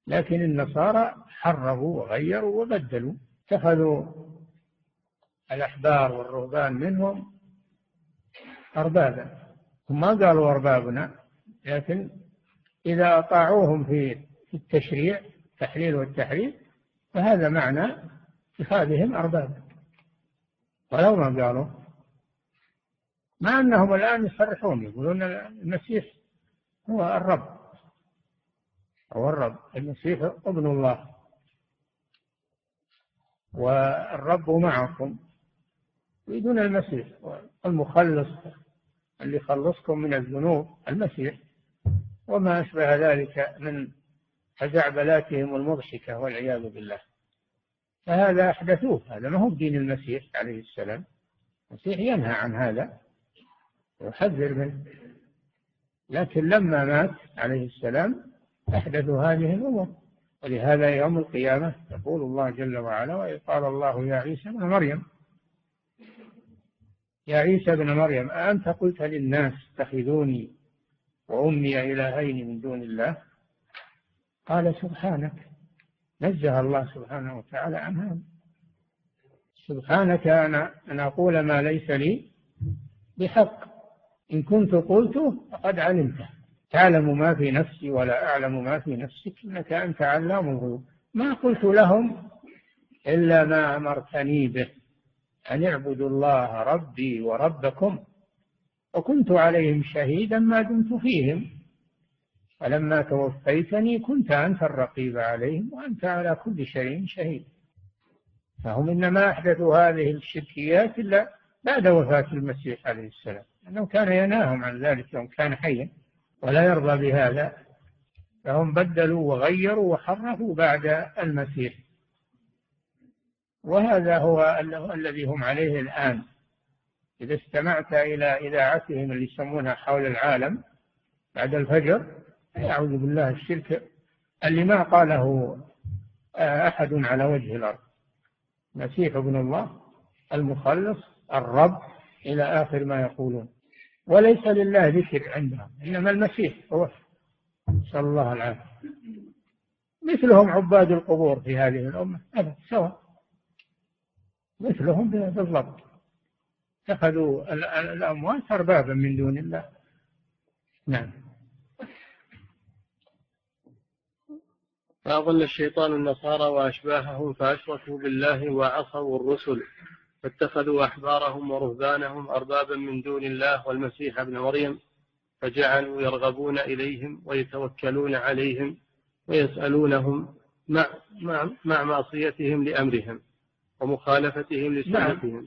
لكن النصارى حرفوا وغيروا وبدلوا اتخذوا الأحبار والرهبان منهم أربابا. هم ما قالوا أربابنا لكن إذا أطاعوهم في التشريع التحليل والتحريم فهذا معنى اتخاذهم أربابا. ولو ما قالوا مع أنهم الآن يصرحون يقولون المسيح هو الرب. هو الرب المسيح ابن الله. والرب معكم. يريدون المسيح المخلص اللي يخلصكم من الذنوب المسيح. وما أشبه ذلك من خزعبلاتهم المضحكة والعياذ بالله. فهذا أحدثوه هذا ما هو دين المسيح عليه السلام. المسيح ينهى عن هذا. ويحذر منه. لكن لما مات عليه السلام أحدثوا هذه الأمور. ولهذا يوم القيامة يقول الله جل وعلا وإذ قال الله يا عيسى ابن مريم يا عيسى ابن مريم أأنت قلت للناس اتخذوني وأمي إلهين من دون الله؟ قال سبحانك. نزه الله سبحانه وتعالى عن هذا سبحانك أنا أن أقول ما ليس لي بحق. إن كنت قلته فقد علمته تعلم ما في نفسي ولا أعلم ما في نفسك إنك أنت علام الغيوب. ما قلت لهم إلا ما أمرتني به أن اعبدوا الله ربي وربكم وكنت عليهم شهيدا ما دمت فيهم. فلما توفيتني كنت أنت الرقيب عليهم وأنت على كل شيء شهيد. فهم إنما أحدثوا هذه الشركيات إلا بعد وفاة المسيح عليه السلام. لأنه كان يناهم عن ذلك يوم كان حيا ولا يرضى بهذا فهم بدلوا وغيروا وحرفوا بعد المسيح. وهذا هو الذي هم عليه الآن. إذا استمعت إلى إذاعتهم اللي يسمونها حول العالم بعد الفجر أعوذ بالله الشرك اللي ما قاله أحد على وجه الأرض. مسيح ابن الله المخلص الرب إلى آخر ما يقولون. وليس لله ذكر عندهم إنما المسيح هو نسأل الله العافية مثلهم عباد القبور في هذه الأمة أبدا سواء. مثلهم بالضبط. اتخذوا الأموات أربابا من دون الله. نعم. فأضل الشيطان النصارى وأشباههم فأشركوا بالله وعصوا الرسل. فاتخذوا أحبارهم ورهبانهم أربابا من دون الله والمسيح ابن مريم فجعلوا يرغبون إليهم ويتوكلون عليهم ويسألونهم مع, مع, مع معصيتهم لأمرهم ومخالفتهم لسنتهم. نعم.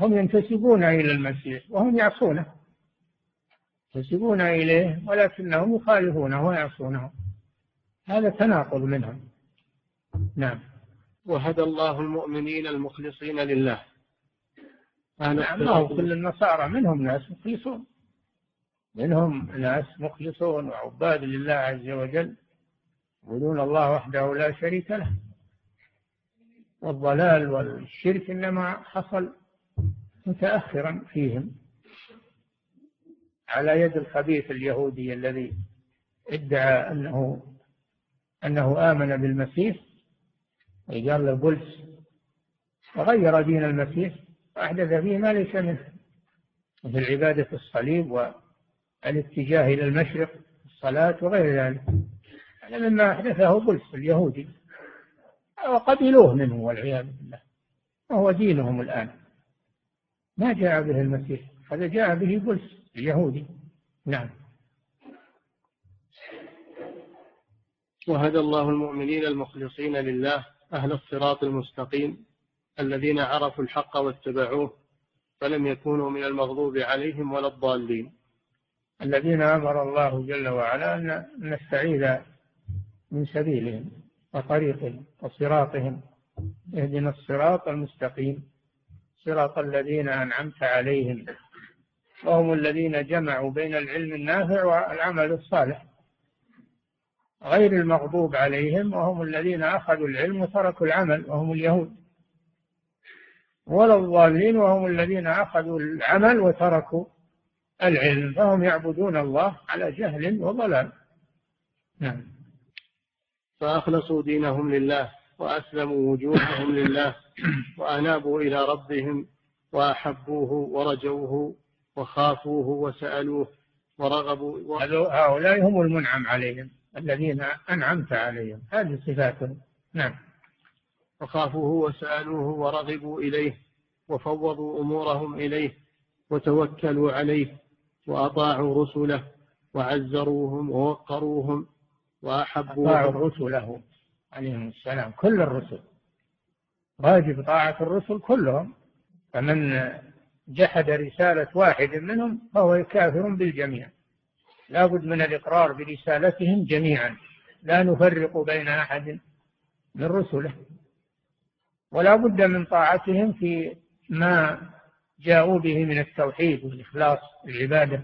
هم ينتسبون إلى المسيح وهم يعصونه. ينتسبون إليه ولكنهم يخالفونه ويعصونه. هذا تناقض منهم. نعم. وهدى الله المؤمنين المخلصين لله. نعم الله كل النصارى منهم ناس مخلصون. منهم ناس مخلصون وعباد لله عز وجل. يقولون الله وحده لا شريك له. والضلال والشرك إنما حصل متأخرا فيهم. على يد الخبيث اليهودي الذي ادعى أنه أنه آمن بالمسيح وقال له بولس وغير دين المسيح وأحدث فيه ما ليس منه. مثل عبادة الصليب والاتجاه إلى المشرق الصلاة وغير ذلك. هذا مما أحدثه بولس اليهودي. وقبلوه منه والعياذ بالله. وهو دينهم الآن. ما جاء به المسيح. هذا جاء به بولس اليهودي. نعم. وهدى الله المؤمنين المخلصين لله أهل الصراط المستقيم الذين عرفوا الحق واتبعوه فلم يكونوا من المغضوب عليهم ولا الضالين. الذين أمر الله جل وعلا أن نستعيذ من سبيلهم وطريقهم وصراطهم اهدنا الصراط المستقيم صراط الذين أنعمت عليهم وهم الذين جمعوا بين العلم النافع والعمل الصالح. غير المغضوب عليهم وهم الذين أخذوا العلم وتركوا العمل وهم اليهود. ولا الضالين وهم الذين أخذوا العمل وتركوا العلم. فهم يعبدون الله على جهل وضلال. نعم. فأخلصوا دينهم لله وأسلموا وجوههم لله وأنابوا إلى ربهم وأحبوه ورجوه وخافوه وسألوه ورغبوا هؤلاء هم المنعم عليهم. الذين أنعمت عليهم. هذه صفاتهم نعم. وخافوه وسألوه ورغبوا إليه وفوضوا أمورهم إليه وتوكلوا عليه وأطاعوا رسله وعزروهم ووقروهم وأحبوهم. أطاعوا رسله عليهم السلام. كل الرسل. واجب طاعة الرسل كلهم. فمن جحد رسالة واحد منهم فهو كافر بالجميع. لا بد من الإقرار برسالتهم جميعا. لا نفرق بين أحد من رسله. ولا بد من طاعتهم في ما جاءوا به من التوحيد والإخلاص العبادة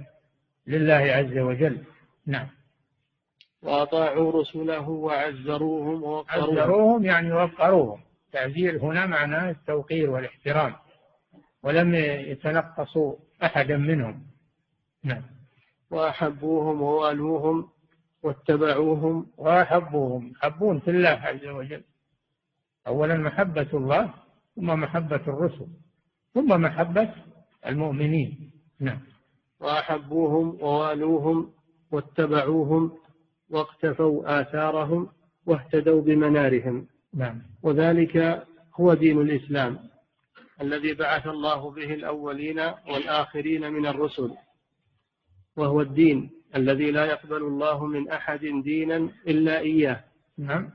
لله عز وجل. نعم. وأطاعوا رسله وعزروهم ووقروهم. عزروهم يعني وقروهم. تعزير هنا معناه التوقير والاحترام. ولم يتنقصوا أحدا منهم. نعم. وأحبوهم ووألوهم واتبعوهم وأحبوهم. يحبون في الله عز وجل. أولا محبة الله ثم محبة الرسل ثم محبة المؤمنين. نعم. وأحبوهم ووألوهم واتبعوهم واقتفوا آثارهم واهتدوا بمنارهم. نعم. وذلك هو دين الإسلام الذي بعث الله به الأولين والآخرين من الرسل. وهو الدين الذي لا يقبل الله من أحد دينا إلا إياه. نعم.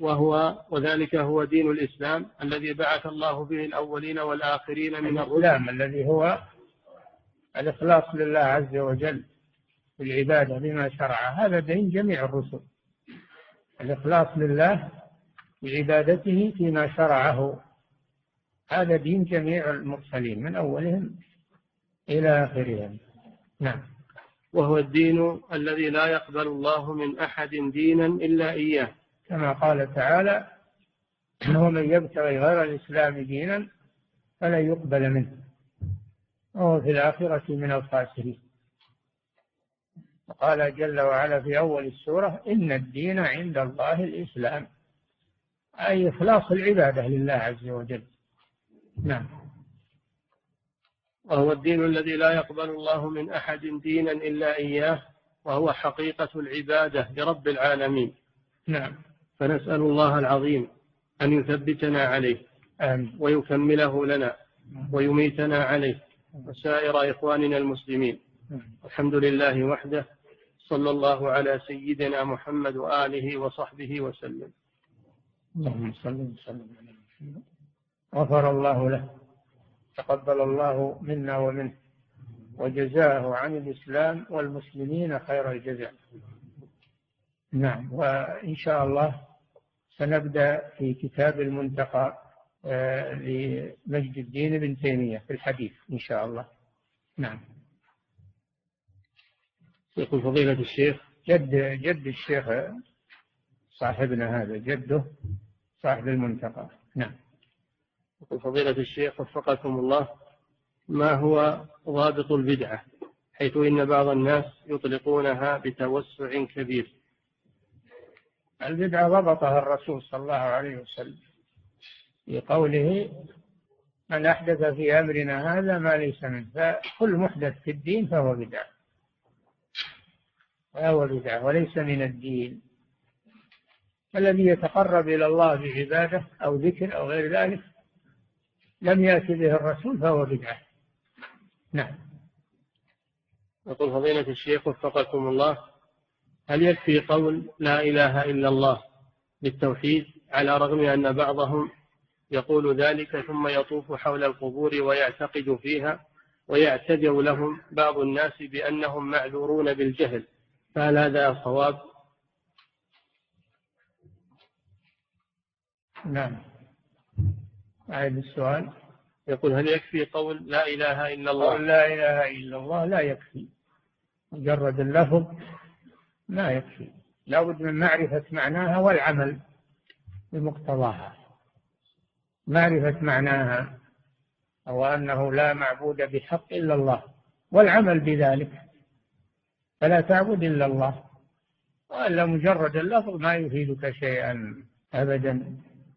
وهو وذلك هو دين الإسلام الذي بعث الله به الأولين والآخرين من الرسل. الذي هو الإخلاص لله عز وجل في العبادة بما شرع. هذا دين جميع الرسل. الإخلاص لله بعبادته فيما شرعه. هذا دين جميع المرسلين من أولهم إلى آخرهم. نعم. وهو الدين الذي لا يقبل الله من أحد دينا إلا إياه. كما قال تعالى ومن يبتغي غير الإسلام دينا فلا يقبل منه. وهو في الآخرة من الخاسرين. وقال جل وعلا في أول السورة إن الدين عند الله الإسلام. أي إخلاص العبادة لله عز وجل. نعم. وهو الدين الذي لا يقبل الله من أحد دينا إلا إياه وهو حقيقة العبادة لرب العالمين. نعم. فنسأل الله العظيم أن يثبتنا عليه آمين. ويكمله لنا ويميتنا عليه وسائر إخواننا المسلمين. الحمد لله وحده صلى الله على سيدنا محمد وآله وصحبه وسلم. اللهم صل وسلم على محمد. غفر الله له. تقبل الله منا ومنه وجزاه عن الإسلام والمسلمين خير الجزاء. نعم وإن شاء الله سنبدأ في كتاب المنتقى آه، لمجد الدين بن تيمية في الحديث إن شاء الله. نعم. يقول فضيلة الشيخ جد جد الشيخ صاحبنا هذا جده صاحب المنتقى. نعم. يقول فضيلة الشيخ وفقكم الله ما هو ضابط البدعة؟ حيث إن بعض الناس يطلقونها بتوسع كبير. البدعة ضبطها الرسول صلى الله عليه وسلم في قوله من أحدث في أمرنا هذا ما ليس منه. فكل محدث في الدين فهو بدعة. فهو بدعة وليس من الدين. الذي يتقرب إلى الله بعبادة أو ذكر أو غير ذلك لم يأتي به الرسول فهو بدعة. نعم. يقول فضيلة الشيخ وفقكم الله هل يكفي قول لا إله إلا الله بالتوحيد على رغم أن بعضهم يقول ذلك ثم يطوف حول القبور ويعتقد فيها ويعتذر لهم بعض الناس بأنهم معذورون بالجهل؟ فهل هذا صواب؟ نعم. أعيد السؤال. يقول هل يكفي قول لا إله إلا الله؟ لا إله إلا الله لا يكفي. مجرد اللفظ لا يكفي. لابد من معرفة معناها والعمل بمقتضاها. معرفة معناها أو أنه لا معبود بحق إلا الله والعمل بذلك. فلا تعبد إلا الله. وإلا مجرد اللفظ ما يفيدك شيئا أبدا.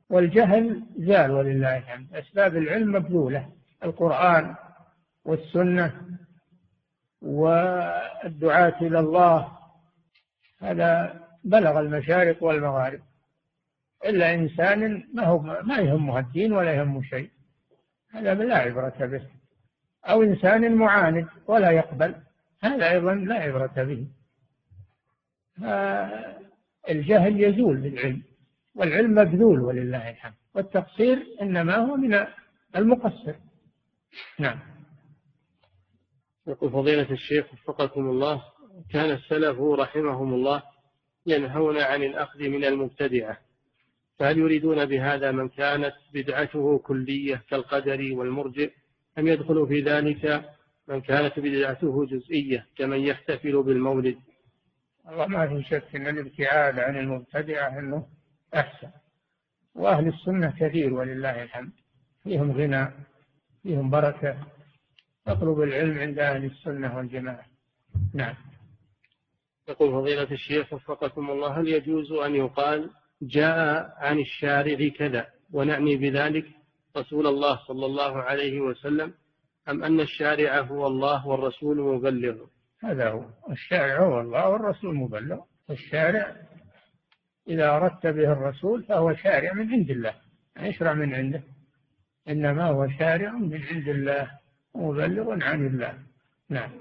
والجهل زال ولله الحمد. أسباب العلم مبذولة. القرآن والسنة والدعاة إلى الله هذا بلغ المشارق والمغارب. إلا إنسان ما هو ما يهمه الدين ولا يهمه شيء. هذا لا عبرة به. أو إنسان معاند ولا يقبل هذا أيضا لا عبرة به. الجهل يزول بالعلم. والعلم مبذول ولله الحمد. والتقصير إنما هو من المقصر. نعم. يقول فضيلة الشيخ وفقكم الله كان السلف رحمهم الله ينهون عن الأخذ من المبتدعة. فهل يريدون بهذا من كانت بدعته كلية كالقدر والمرجئ؟ أم يدخل في ذلك من كانت بدعته جزئية كمن يحتفل بالمولد؟ الله ما في شك أن الابتعاد عن المبتدعة أنه أحسن. وأهل السنة كثير ولله الحمد. فيهم غنى فيهم بركة. اطلب العلم عند أهل السنة والجماعة. نعم. يقول فضيلة الشيخ وفقكم الله هل يجوز أن يقال جاء عن الشارع كذا ونعني بذلك رسول الله صلى الله عليه وسلم أم أن الشارع هو الله والرسول مبلغ؟ هذا هو. الشارع هو الله والرسول مبلغ. الشارع إذا أردت به الرسول فهو شارع من عند الله يشرع من عنده إنما هو شارع من عند الله مبلغ عن الله. نعم.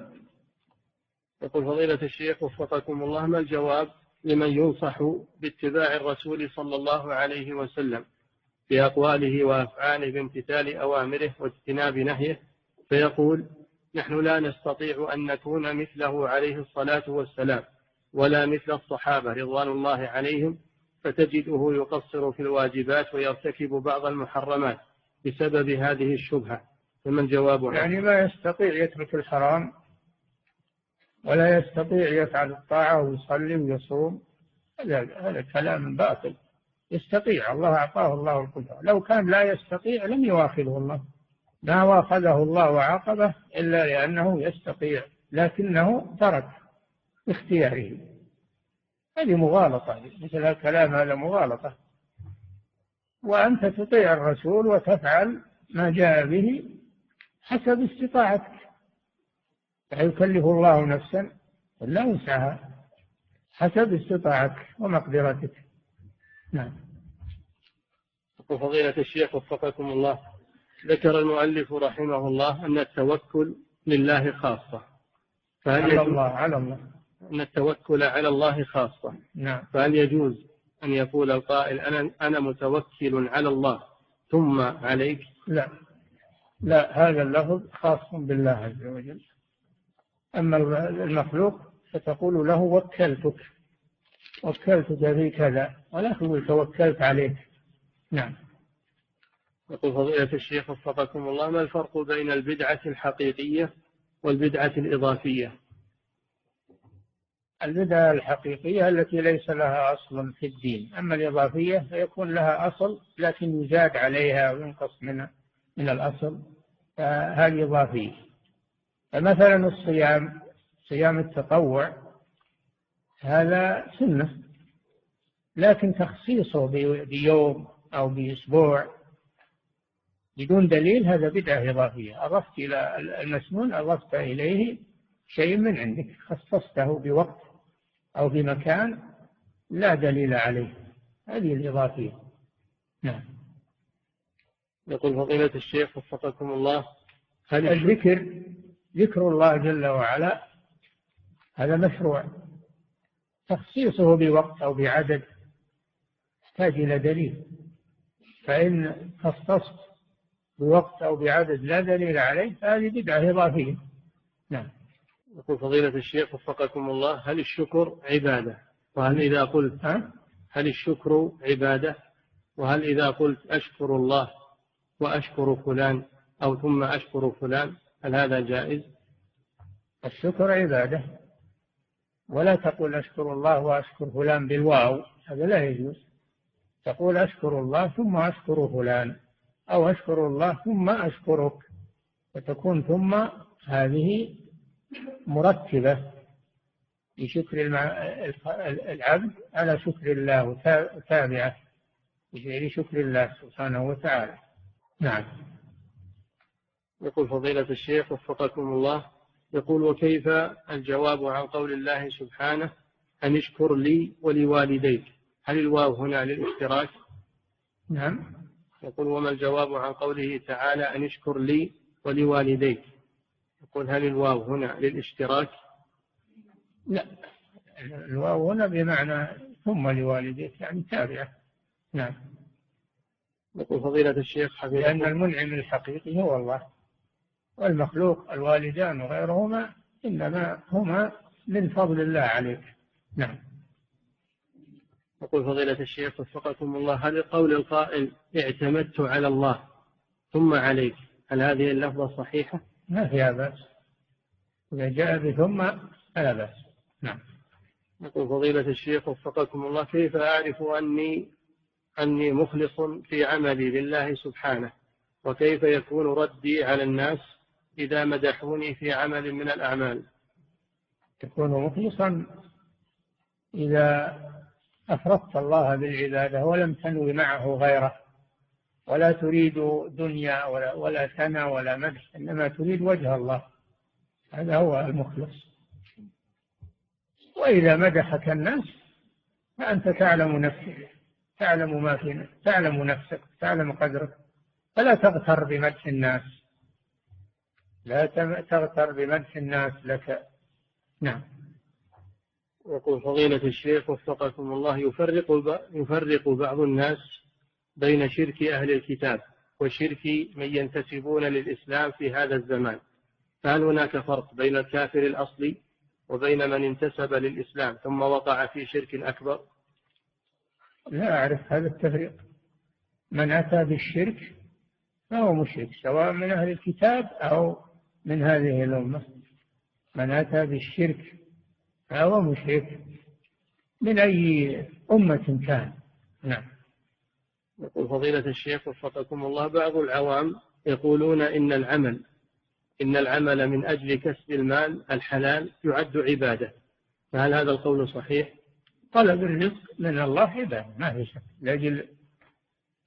يقول فضيلة الشيخ وفقكم الله ما الجواب لمن ينصح باتباع الرسول صلى الله عليه وسلم في أقواله وأفعاله بامتثال أوامره واجتناب نهيه؟ فيقول نحن لا نستطيع أن نكون مثله عليه الصلاة والسلام. ولا مثل الصحابة رضوان الله عليهم فتجده يقصر في الواجبات ويرتكب بعض المحرمات بسبب هذه الشبهة. فما الجواب يعني ما يستطيع يترك الحرام ولا يستطيع يفعل الطاعة ويصلي ويصوم. هذا هذا كلام باطل. يستطيع الله أعطاه الله القدرة. لو كان لا يستطيع لم يواخذه الله. ما واخذه الله وعاقبه إلا لأنه يستطيع لكنه ترك. باختياره هذه مغالطة. مثل الكلام هذا مغالطة. وأنت تطيع الرسول وتفعل ما جاء به حسب استطاعتك. لا يكلف الله نفسا إلا وسعها. حسب استطاعتك ومقدرتك. نعم. وفضيلة الشيخ وفقكم الله. ذكر المؤلف رحمه الله أن التوكل لله خاصة. فهل على الله على الله. أن التوكل على الله خاصة. نعم. فهل يجوز أن يقول القائل أنا أنا متوكل على الله ثم عليك؟ لا. لا هذا اللفظ خاص بالله عز وجل. أما المخلوق فتقول له وكلتك. وكلتك في كذا ولا تقول توكلت عليك. نعم. يقول فضيلة الشيخ وفقكم الله ما الفرق بين البدعة الحقيقية والبدعة الإضافية؟ البدعة الحقيقية التي ليس لها أصل في الدين. أما الإضافية فيكون لها أصل لكن يزاد عليها وينقص من من الأصل فهذه إضافية. فمثلا الصيام صيام التطوع هذا سنة لكن تخصيصه بيوم أو بأسبوع بدون دليل هذا بدعة إضافية. أضفت إلى المسنون أضفت إليه شيء من عندك خصصته بوقت أو بمكان لا دليل عليه. هذه الإضافية. نعم. يقول فضيلة الشيخ وفقكم الله. هل الذكر ذكر الله جل وعلا. هذا مشروع. تخصيصه بوقت أو بعدد يحتاج إلى دليل. فإن خصصت بوقت أو بعدد لا دليل عليه فهذه بدعة إضافية. نعم. يقول فضيلة الشيخ وفقكم الله هل الشكر عبادة؟ وهل إذا قلت؟ هل الشكر عبادة؟ وهل إذا قلت أشكر الله وأشكر فلان أو ثم أشكر فلان هل هذا جائز؟ الشكر عبادة. ولا تقول أشكر الله وأشكر فلان بالواو هذا لا يجوز. تقول أشكر الله ثم أشكر فلان أو أشكر الله ثم أشكرك فتكون ثم هذه مرتبة لشكر العبد على شكر الله وتابعة لشكر الله سبحانه وتعالى. نعم. يقول فضيلة الشيخ وفقكم الله يقول وكيف الجواب عن قول الله سبحانه أن اشكر لي ولوالديك؟ هل الواو هنا للاشتراك؟ نعم. يقول وما الجواب عن قوله تعالى أن اشكر لي ولوالديك؟ يقول هل الواو هنا للاشتراك؟ لا. الواو هنا بمعنى ثم لوالديك يعني تابعة. نعم. يقول فضيلة الشيخ حفظه لأن المنعم الحقيقي هو الله والمخلوق الوالدان وغيرهما إنما هما من فضل الله عليك. نعم. يقول فضيلة الشيخ وفقكم الله هل قول القائل اعتمدت على الله ثم عليك هل هذه اللفظة صحيحة؟ ما فيها بأس. إذا جاء بثم فلا بأس. نعم. يقول فضيلة الشيخ وفقكم الله كيف أعرف أني أني مخلص في عملي لله سبحانه؟ وكيف يكون ردي على الناس إذا مدحوني في عمل من الأعمال؟ تكون مخلصا إذا أفردت الله بالعبادة ولم تنوي معه غيره. ولا تريد دنيا ولا, ولا ثنى ولا مدح إنما تريد وجه الله. هذا هو المخلص. وإذا مدحك الناس فأنت تعلم نفسك تعلم ما في تعلم نفسك تعلم قدرك. فلا تغتر بمدح الناس. لا تغتر بمدح الناس لك. نعم. يقول فضيلة الشيخ وفقكم الله يفرق يفرق بعض الناس بين شرك أهل الكتاب وشرك من ينتسبون للإسلام في هذا الزمان. فهل هناك فرق بين الكافر الأصلي وبين من انتسب للإسلام ثم وقع في شرك أكبر؟ لا أعرف هذا التفريق. من أتى بالشرك فهو مشرك سواء من أهل الكتاب أو من هذه الأمة. من أتى بالشرك فهو مشرك من أي أمة كان. نعم. يقول فضيلة الشيخ وفقكم الله بعض العوام يقولون إن العمل إن العمل من أجل كسب المال الحلال يعد عبادة. فهل هذا القول صحيح؟ طلب الرزق من الله عبادة ما في شك. لأجل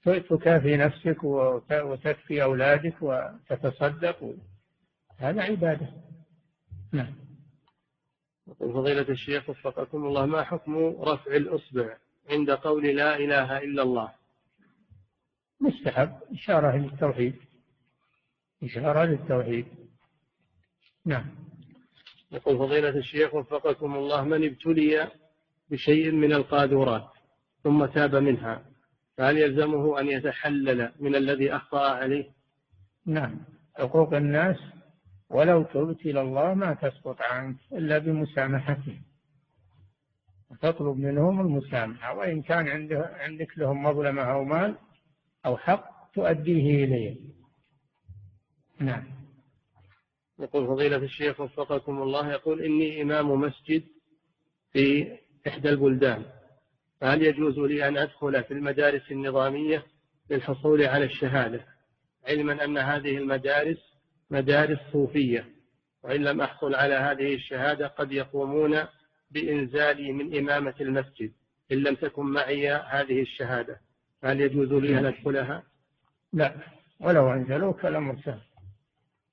تكافي نفسك وتكفي أولادك وتتصدق. هذا عبادة. نعم. فضيلة الشيخ وفقكم الله ما حكم رفع الأصبع عند قول لا إله إلا الله؟ مستحب. إشارة للتوحيد إشارة للتوحيد نعم. يقول فضيلة الشيخ وفقكم الله من ابتلي بشيء من القاذورات ثم تاب منها فهل يلزمه أن يتحلل من الذي أخطأ عليه؟ نعم. حقوق الناس ولو تبت إلى الله ما تسقط عنك إلا بمسامحته. تطلب منهم المسامحة وإن كان عنده عندك لهم مظلمة أو مال أو حق تؤديه إليه. نعم. يقول فضيلة الشيخ وفقكم الله يقول إني إمام مسجد في إحدى البلدان فهل يجوز لي أن أدخل في المدارس النظامية للحصول على الشهادة علما أن هذه المدارس مدارس صوفية وإن لم أحصل على هذه الشهادة قد يقومون بإنزالي من إمامة المسجد إن لم تكن معي هذه الشهادة؟ هل يجوز لي أن أدخلها؟ لا ولو أنزلوك الأمر سهل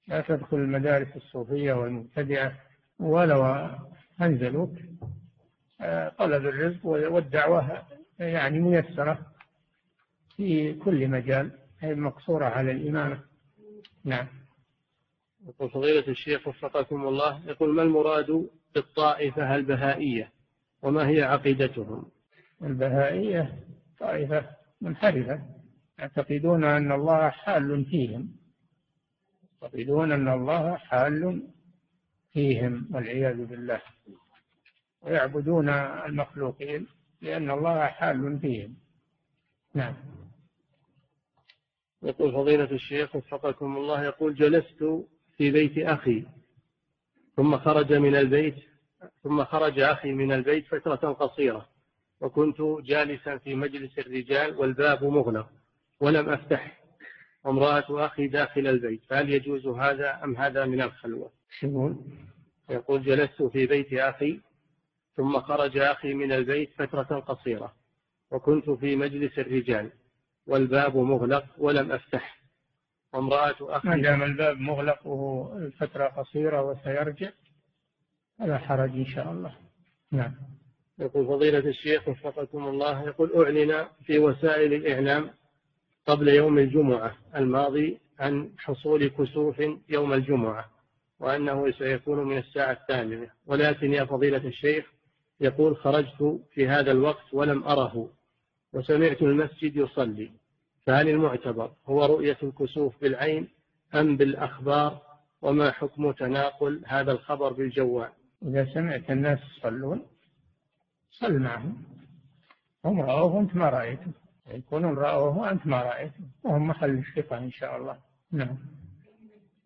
لا تدخل المدارس الصوفية والمبتدعة ولو أنزلوك آه، طلب الرزق والدعوة يعني ميسرة في كل مجال هي مقصورة على الإمامة. نعم. يقول فضيلة الشيخ وفقكم الله يقول ما المراد بالطائفة البهائية وما هي عقيدتهم؟ البهائية طائفة منحرفة يعتقدون أن الله حال فيهم. يعتقدون أن الله حال فيهم والعياذ بالله. ويعبدون المخلوقين لأن الله حال فيهم. نعم. يقول فضيلة الشيخ وفقكم الله يقول جلست في بيت أخي ثم خرج من البيت ثم خرج أخي من البيت فترة قصيرة. وكنت جالسا في مجلس الرجال والباب مغلق ولم أفتح. وامرأة أخي داخل البيت فهل يجوز هذا أم هذا من الخلوة؟ يقول جلست في بيت أخي ثم خرج أخي من البيت فترة قصيرة وكنت في مجلس الرجال والباب مغلق ولم أفتح. وامرأة أخي ما دام الباب مغلق وهو فترة قصيرة وسيرجع فلا حرج إن شاء الله. نعم. يقول فضيلة الشيخ وفقكم الله يقول أعلن في وسائل الإعلام قبل يوم الجمعة الماضي عن حصول كسوف يوم الجمعة وأنه سيكون من الساعة الثامنة. ولكن يا فضيلة الشيخ يقول خرجت في هذا الوقت ولم أره وسمعت المسجد يصلي فهل المعتبر هو رؤية الكسوف بالعين أم بالأخبار؟ وما حكم تناقل هذا الخبر بالجوال؟ إذا سمعت الناس يصلون صل معهم هم رأوه وأنت ما رأيته. يكونون رأوه وأنت ما رأيته. وهم محل الثقة إن شاء الله. نعم.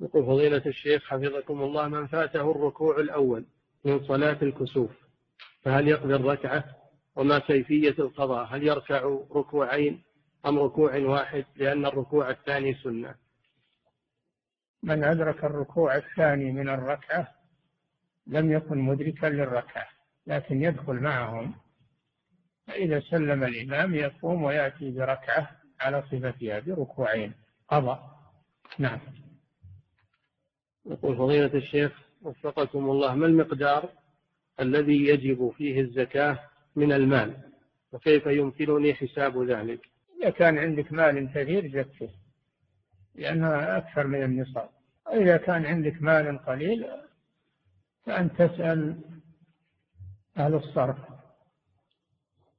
يقول فضيلة الشيخ حفظكم الله من فاته الركوع الأول من صلاة الكسوف فهل يقضي الركعة؟ وما كيفية القضاء؟ هل يركع ركوعين أم ركوع واحد؟ لأن الركوع الثاني سنة. من أدرك الركوع الثاني من الركعة لم يكن مدركا للركعة. لكن يدخل معهم فإذا سلم الإمام يقوم ويأتي بركعة على صفتها بركوعين قضى. نعم. يقول فضيلة الشيخ وفقكم الله ما المقدار الذي يجب فيه الزكاة من المال؟ وكيف يمكنني حساب ذلك؟ إذا كان عندك مال كثير زكه لأنها أكثر من النصاب. وإذا كان عندك مال قليل فأن تسأل أهل الصرف.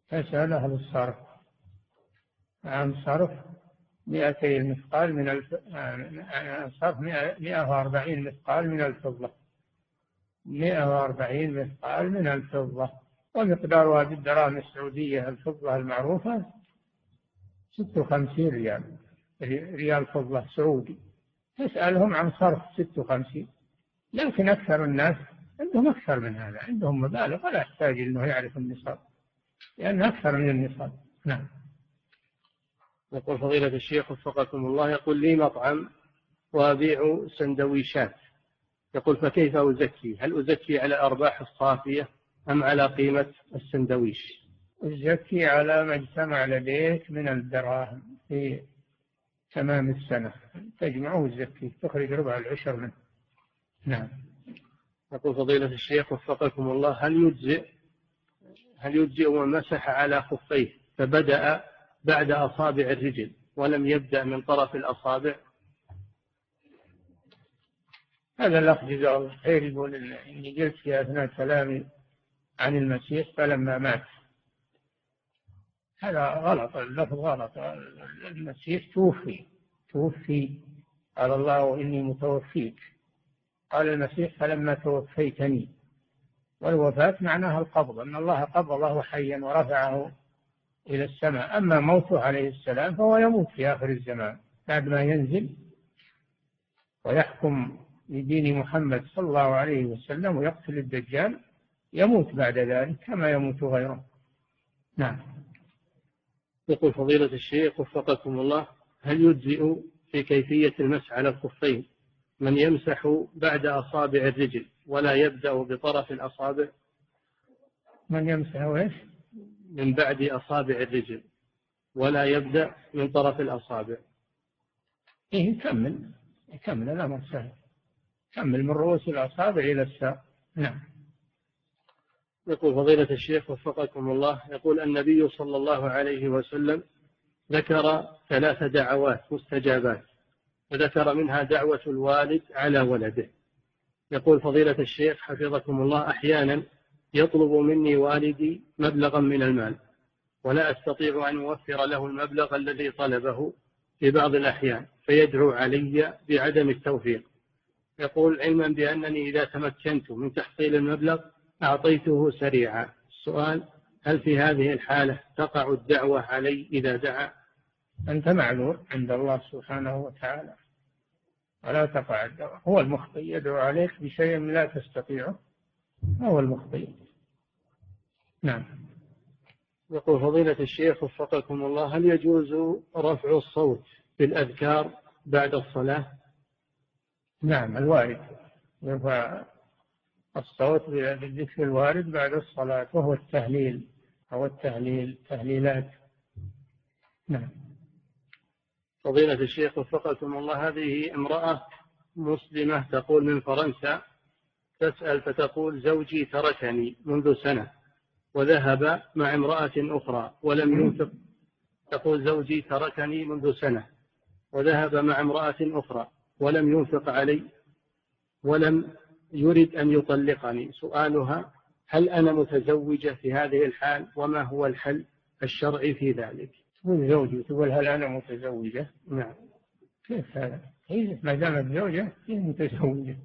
تسأل أهل الصرف. عن صرف مئتي المثقال من الف... صرف مئة وأربعين مثقال من الفضة. مئة وأربعين مثقال من الفضة. ومقدارها بالدراهم السعودية الفضة المعروفة ستة وخمسين ريال. ريال فضة سعودي. تسألهم عن صرف ستة وخمسين. لكن أكثر الناس عندهم أكثر من هذا عندهم مبالغ ولا يحتاج أنه يعرف النصاب لأن أكثر من النصاب. نعم. يقول فضيلة الشيخ وفقكم الله يقول لي مطعم وأبيع سندويشات. يقول فكيف أزكي؟ هل أزكي على أرباح الصافية أم على قيمة السندويش؟ أزكي على ما اجتمع لديك من الدراهم في تمام السنة. تجمعه وتزكيه تخرج ربع العشر منه. نعم. يقول فضيلة الشيخ وفقكم الله هل يجزئ؟ هل يجزئ من مسح على خفيه فبدأ بعد أصابع الرجل ولم يبدأ من طرف الأصابع؟ هذا الأخ جزاه الله خير يقول إني جلست في أثناء كلامي عن المسيح فلما مات. هذا غلط اللفظ غلط. المسيح توفي توفي. قال الله إني متوفيك. قال المسيح فلما توفيتني. والوفاة معناها القبض أن الله قبضه حيا ورفعه إلى السماء. أما موته عليه السلام فهو يموت في آخر الزمان بعد ما ينزل ويحكم بدين محمد صلى الله عليه وسلم ويقتل الدجال يموت بعد ذلك كما يموت غيره. نعم. يقول فضيلة الشيخ وفقكم الله هل يجزئ في كيفية المسح على الخفين؟ من يمسح بعد أصابع الرجل ولا يبدأ بطرف الأصابع. من يمسح إيش؟ من بعد أصابع الرجل ولا يبدأ من طرف الأصابع. إيه كمل كمل الأمر سهل. كمل من رؤوس الأصابع إلى الساق. نعم. يقول فضيلة الشيخ وفقكم الله يقول النبي صلى الله عليه وسلم ذكر ثلاث دعوات مستجابات. وذكر منها دعوة الوالد على ولده. يقول فضيلة الشيخ حفظكم الله أحيانا يطلب مني والدي مبلغا من المال ولا أستطيع أن أوفر له المبلغ الذي طلبه في بعض الأحيان فيدعو علي بعدم التوفيق. يقول علما بأنني إذا تمكنت من تحصيل المبلغ أعطيته سريعا. السؤال هل في هذه الحالة تقع الدعوة علي إذا دعا؟ أنت معذور عند الله سبحانه وتعالى. ولا تقع الدعوة هو المخطئ يدعو عليك بشيء لا تستطيعه. هو المخطئ. نعم. يقول فضيلة الشيخ وفقكم الله هل يجوز رفع الصوت بالأذكار بعد الصلاة؟ نعم الوارد. يرفع الصوت بالذكر الوارد بعد الصلاة وهو التهليل أو التهليل تهليلات. نعم. فضيلة الشيخ وفقكم الله. هذه امرأة مسلمة تقول من فرنسا تسأل فتقول زوجي تركني منذ سنة وذهب مع امرأة أخرى ولم ينفق. تقول زوجي تركني منذ سنة وذهب مع امرأة أخرى ولم ينفق علي ولم يريد أن يطلقني. سؤالها هل أنا متزوجة في هذه الحال وما هو الحل الشرعي في ذلك؟ تقول زوجي تقول هل أنا متزوجة؟ نعم. كيف هذا؟ هي ما دامت زوجة هي متزوجة.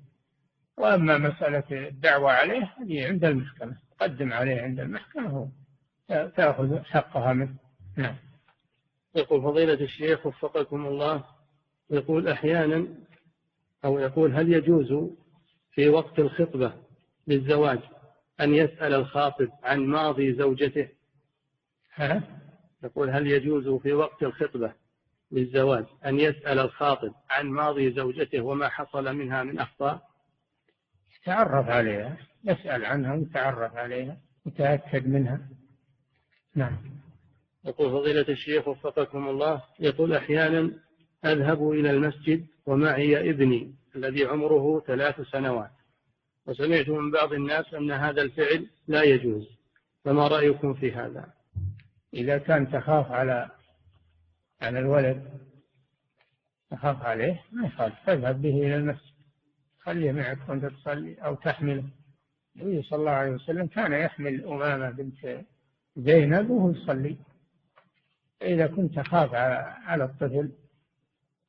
وأما مسألة الدعوة عليه هذه عند المحكمة. تقدم عليه عند المحكمة تأخذ حقها منه. نعم. يقول فضيلة الشيخ وفقكم الله يقول أحيانا أو يقول هل يجوز في وقت الخطبة للزواج أن يسأل الخاطب عن ماضي زوجته؟ ها؟ يقول هل يجوز في وقت الخطبة للزواج أن يسأل الخاطب عن ماضي زوجته وما حصل منها من أخطاء؟ يتعرف عليها يسأل عنها ويتعرف عليها يتأكد منها. نعم. يقول فضيلة الشيخ وفقكم الله يقول أحيانا أذهب إلى المسجد ومعي ابني الذي عمره ثلاث سنوات وسمعت من بعض الناس أن هذا الفعل لا يجوز فما رأيكم في هذا؟ إذا كان تخاف على على الولد تخاف عليه ما يخالف تذهب به إلى المسجد. خليه معك وأنت تصلي أو تحمله. النبي صلى الله عليه وسلم كان يحمل أمامة بنت زينب وهو يصلي. إذا كنت تخاف على الطفل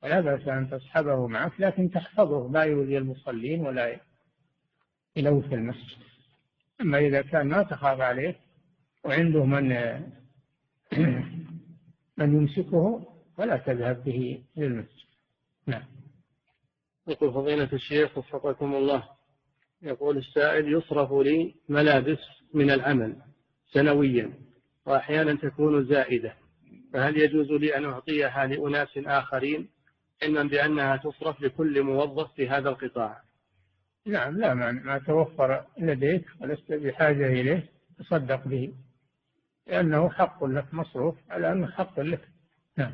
فلا بأس أن تصحبه معك لكن تحفظه لا يؤذي المصلين ولا يلوث المسجد. أما إذا كان ما تخاف عليه وعنده من من يمسكه فلا تذهب به للمسجد نعم. يقول فضيلة الشيخ وفقكم الله. يقول السائل يصرف لي ملابس من العمل سنويا وأحيانا تكون زائدة فهل يجوز لي أن أعطيها لأناس آخرين علما بأنها تصرف لكل موظف في هذا القطاع؟ نعم لا ما, ما توفر لديك ولست بحاجة إليه تصدق به. لأنه حق لك مصروف على أنه حق لك. نعم.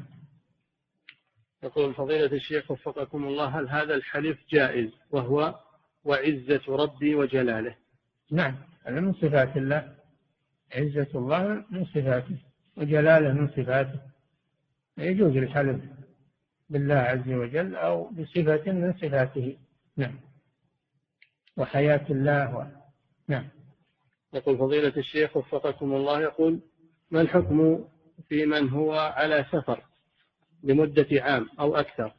يقول فضيلة الشيخ وفقكم الله هل هذا الحلف جائز وهو وعزة ربي وجلاله؟ نعم هذا من صفات الله. عزة الله من صفاته وجلاله من صفاته. يجوز الحلف بالله عز وجل أو بصفة من صفاته. نعم. وحياة الله و... نعم. يقول فضيلة الشيخ وفقكم الله يقول ما الحكم في من هو على سفر لمدة عام أو أكثر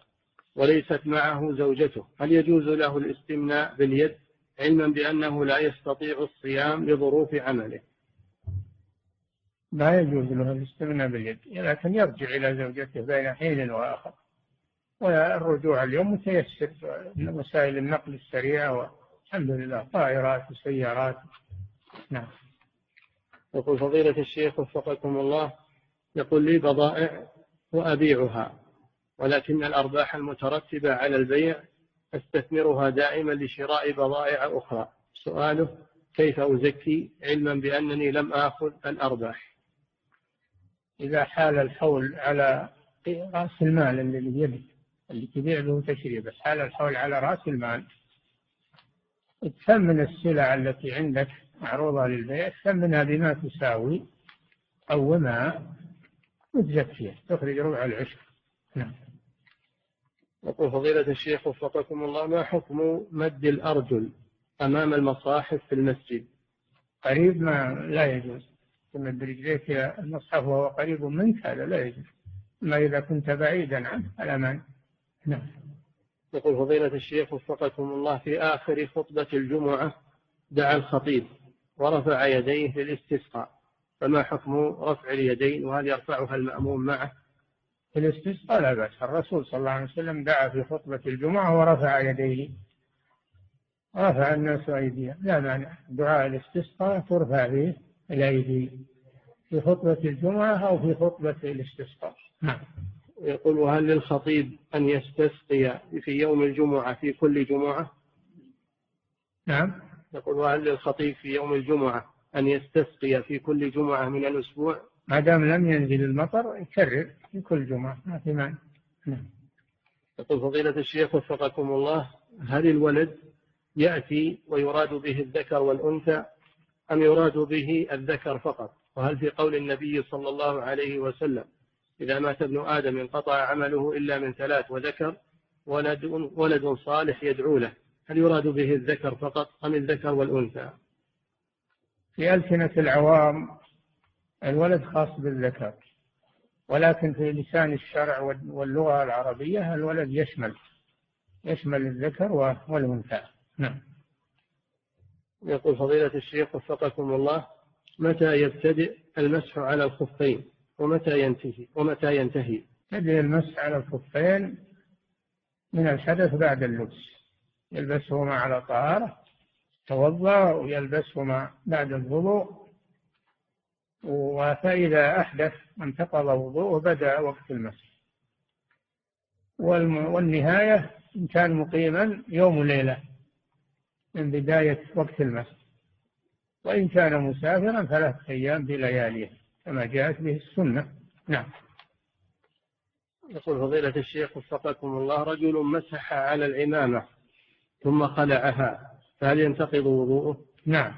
وليست معه زوجته؟ هل يجوز له الاستمناء باليد علما بأنه لا يستطيع الصيام لظروف عمله؟ لا يجوز له الاستمناء باليد لكن يرجع إلى زوجته بين حين وآخر. والرجوع اليوم متيسر وسائل النقل السريعة والحمد لله طائرات وسيارات نعم. يقول فضيلة الشيخ وفقكم الله يقول لي بضائع وأبيعها ولكن الأرباح المترتبة على البيع أستثمرها دائما لشراء بضائع أخرى. سؤاله كيف أزكي علما بأنني لم آخذ الأرباح؟ إذا حال الحول على رأس المال الذي بيدك اللي تبيع به وتشتري بس حال الحول على رأس المال تثمن السلع التي عندك معروضة للبيع تثمنها بما تساوي؟ قومها وتزكيها تخرج ربع العشر. نعم. يقول فضيلة الشيخ وفقكم الله ما حكم مد الأرجل أمام المصاحف في المسجد؟ قريب ما لا يجوز. تمد رجليك إلى المصحف وهو قريب منك هذا لا يجوز. ما إذا كنت بعيدا عنه الأمان نعم. يقول فضيلة الشيخ وفقكم الله في آخر خطبة الجمعة دعا الخطيب. ورفع يديه للاستسقاء. فما حكم رفع اليدين وهل يرفعها المأموم معه؟ في الاستسقاء لا بأس. الرسول صلى الله عليه وسلم دعا في خطبة الجمعة ورفع يديه. رفع الناس أيديهم. لا مانع. دعاء الاستسقاء ترفع به الأيدي. في خطبة الجمعة أو في خطبة الاستسقاء. نعم. يقول وهل للخطيب أن يستسقي في يوم الجمعة في كل جمعة؟ نعم. يقول وهل للخطيب في يوم الجمعة أن يستسقي في كل جمعة من الأسبوع؟ ما دام لم ينزل المطر يكرر في كل جمعة ما في مانع. نعم. يقول فضيلة الشيخ وفقكم الله هل الولد يأتي ويراد به الذكر والأنثى أم يراد به الذكر فقط؟ وهل في قول النبي صلى الله عليه وسلم إذا مات ابن آدم انقطع عمله إلا من ثلاث وذكر ولد, ولد صالح يدعو له؟ هل يراد به الذكر فقط أم الذكر والأنثى؟ في ألسنة العوام الولد خاص بالذكر ولكن في لسان الشرع واللغة العربية الولد يشمل يشمل الذكر والأنثى. نعم. يقول فضيلة الشيخ وفقكم الله متى يبتدئ المسح على الخفين؟ ومتى ينتهي؟ ومتى ينتهي؟ يبدأ المسح على الخفين من الحدث بعد اللبس. يلبسهما على طهارة توضأ ويلبسهما بعد الوضوء. فإذا أحدث انتقض وضوءه بدأ وقت المسح. والنهاية إن كان مقيما يوم وليلة من بداية وقت المسجد وإن كان مسافرا ثلاثة أيام بلياليه كما جاءت به السنة. نعم. يقول فضيلة الشيخ وفقكم الله رجل مسح على العمامة. ثم خلعها فهل ينتقض وضوءه؟ نعم.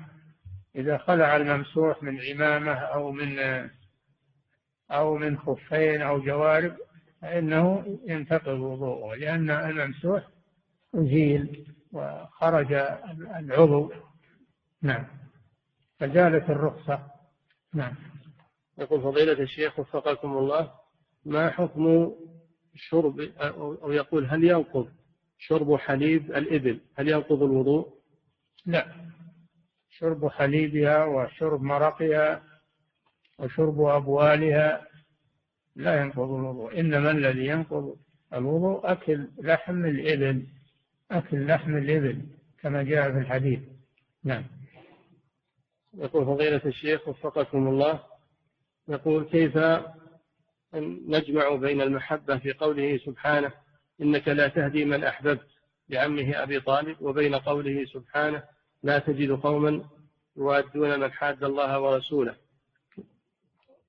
إذا خلع الممسوح من عمامة أو من أو من خفين أو جوارب فإنه ينتقض وضوءه لأن الممسوح أزيل وخرج العضو. نعم. فزالت الرخصة. نعم. يقول فضيلة الشيخ وفقكم الله ما حكم شرب أو يقول هل ينقض؟ شرب حليب الإبل هل ينقض الوضوء؟ لا. شرب حليبها وشرب مرقها وشرب أبوالها لا ينقض الوضوء. إنما الذي ينقض الوضوء أكل لحم الإبل أكل لحم الإبل كما جاء في الحديث. نعم. يقول فضيلة الشيخ وفقكم الله يقول كيف نجمع بين المحبة في قوله سبحانه إنك لا تهدي من أحببت لعمه أبي طالب وبين قوله سبحانه لا تجد قوما يوادون من حاد الله ورسوله.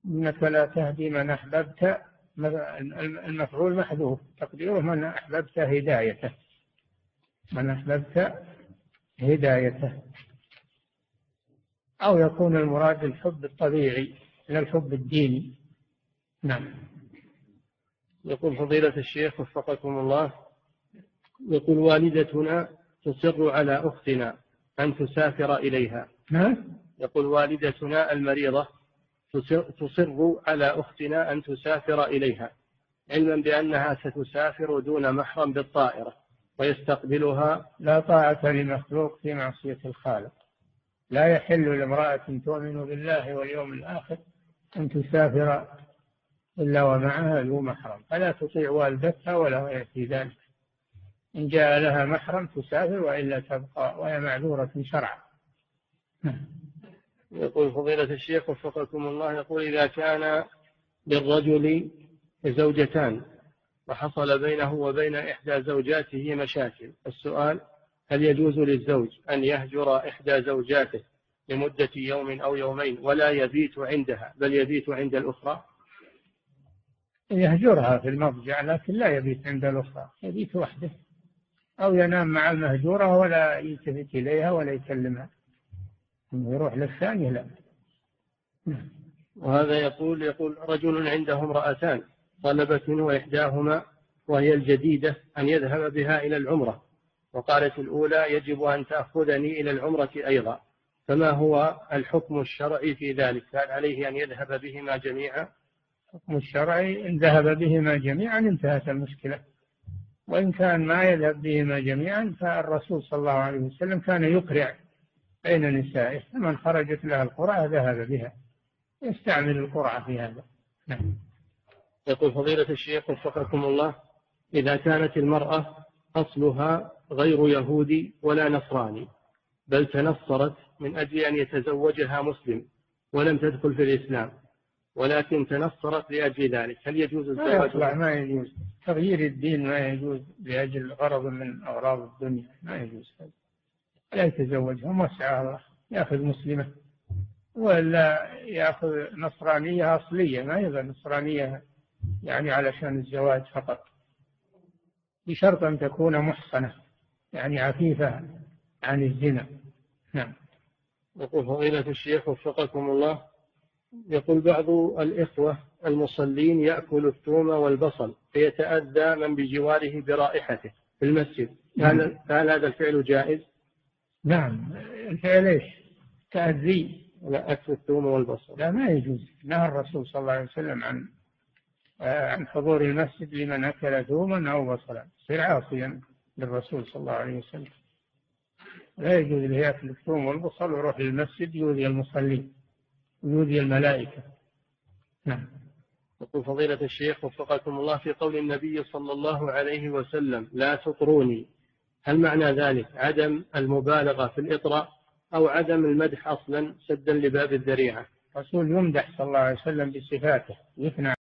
إنك لا تهدي من أحببت المفعول محذوف تقديره من أحببت هدايته. من أحببت هدايته. أو يكون المراد الحب الطبيعي لا الحب الديني. نعم. يقول فضيلة الشيخ وفقكم الله يقول والدتنا تصر على أختنا أن تسافر إليها. نعم يقول والدتنا المريضة تصر على أختنا أن تسافر إليها علما بأنها ستسافر دون محرم بالطائرة ويستقبلها لا طاعة لمخلوق في معصية الخالق. لا يحل لامرأة تؤمن بالله واليوم الآخر أن تسافر إلا ومعها ذو محرم. فلا تطيع والدتها ولا في ذلك. إن جاء لها محرم تسافر وإلا تبقى وهي معذورة شرعا. يقول فضيلة الشيخ وفقكم الله يقول إذا كان للرجل زوجتان وحصل بينه وبين إحدى زوجاته مشاكل السؤال هل يجوز للزوج أن يهجر إحدى زوجاته لمدة يوم أو يومين ولا يبيت عندها بل يبيت عند الأخرى؟ يهجرها في المضجع لكن لا يبيت عند الأخرى. يبيت وحده. أو ينام مع المهجورة ولا يلتفت إليها ولا يكلمها. يروح للثانية لا. وهذا يقول يقول رجل عنده امرأتان طلبت منه إحداهما وهي الجديدة أن يذهب بها إلى العمرة. وقالت الأولى يجب أن تأخذني إلى العمرة أيضا. فما هو الحكم الشرعي في ذلك؟ هل عليه أن يذهب بهما جميعا الحكم الشرعي إن ذهب بهما جميعا انتهت المشكلة. وإن كان ما يذهب بهما جميعا فالرسول صلى الله عليه وسلم كان يقرع بين نسائه فمن خرجت لها القرعة ذهب بها. يستعمل القرعة في هذا. نعم. يقول فضيلة الشيخ وفقكم الله إذا كانت المرأة أصلها غير يهودي ولا نصراني بل تنصرت من أجل أن يتزوجها مسلم ولم تدخل في الإسلام ولكن تنصرت لأجل ذلك. هل يجوز الزواج؟ لا ما يجوز. تغيير الدين ما يجوز لأجل غرض من أغراض الدنيا ما يجوز هذا. لا يتزوجها موسعها الله يأخذ مسلمة. ولا يأخذ نصرانية أصلية ما يبغى نصرانية يعني علشان الزواج فقط. بشرط أن تكون محصنة يعني عفيفة عن الزنا. نعم. يقول فضيلة الشيخ وفقكم الله. يقول بعض الإخوة المصلين يأكل الثوم والبصل فيتأذى من بجواره برائحته في المسجد. هل, نعم. هل هذا الفعل جائز؟ نعم. الفعل إيش؟ تأذي. لا أكل الثوم والبصل. لا ما يجوز. نهى الرسول صلى الله عليه وسلم عن عن حضور المسجد لمن أكل ثوما أو بصلا. يصير عاصيا للرسول صلى الله عليه وسلم. لا يجوز له يأكل الثوم والبصل ويروح للمسجد يؤذي المصلين. ويؤذي الملائكة. نعم. يقول فضيلة الشيخ وفقكم الله في قول النبي صلى الله عليه وسلم لا تطروني. هل معنى ذلك؟ عدم المبالغة في الإطراء أو عدم المدح أصلا سدا لباب الذريعة؟ الرسول يمدح صلى الله عليه وسلم بصفاته يثنى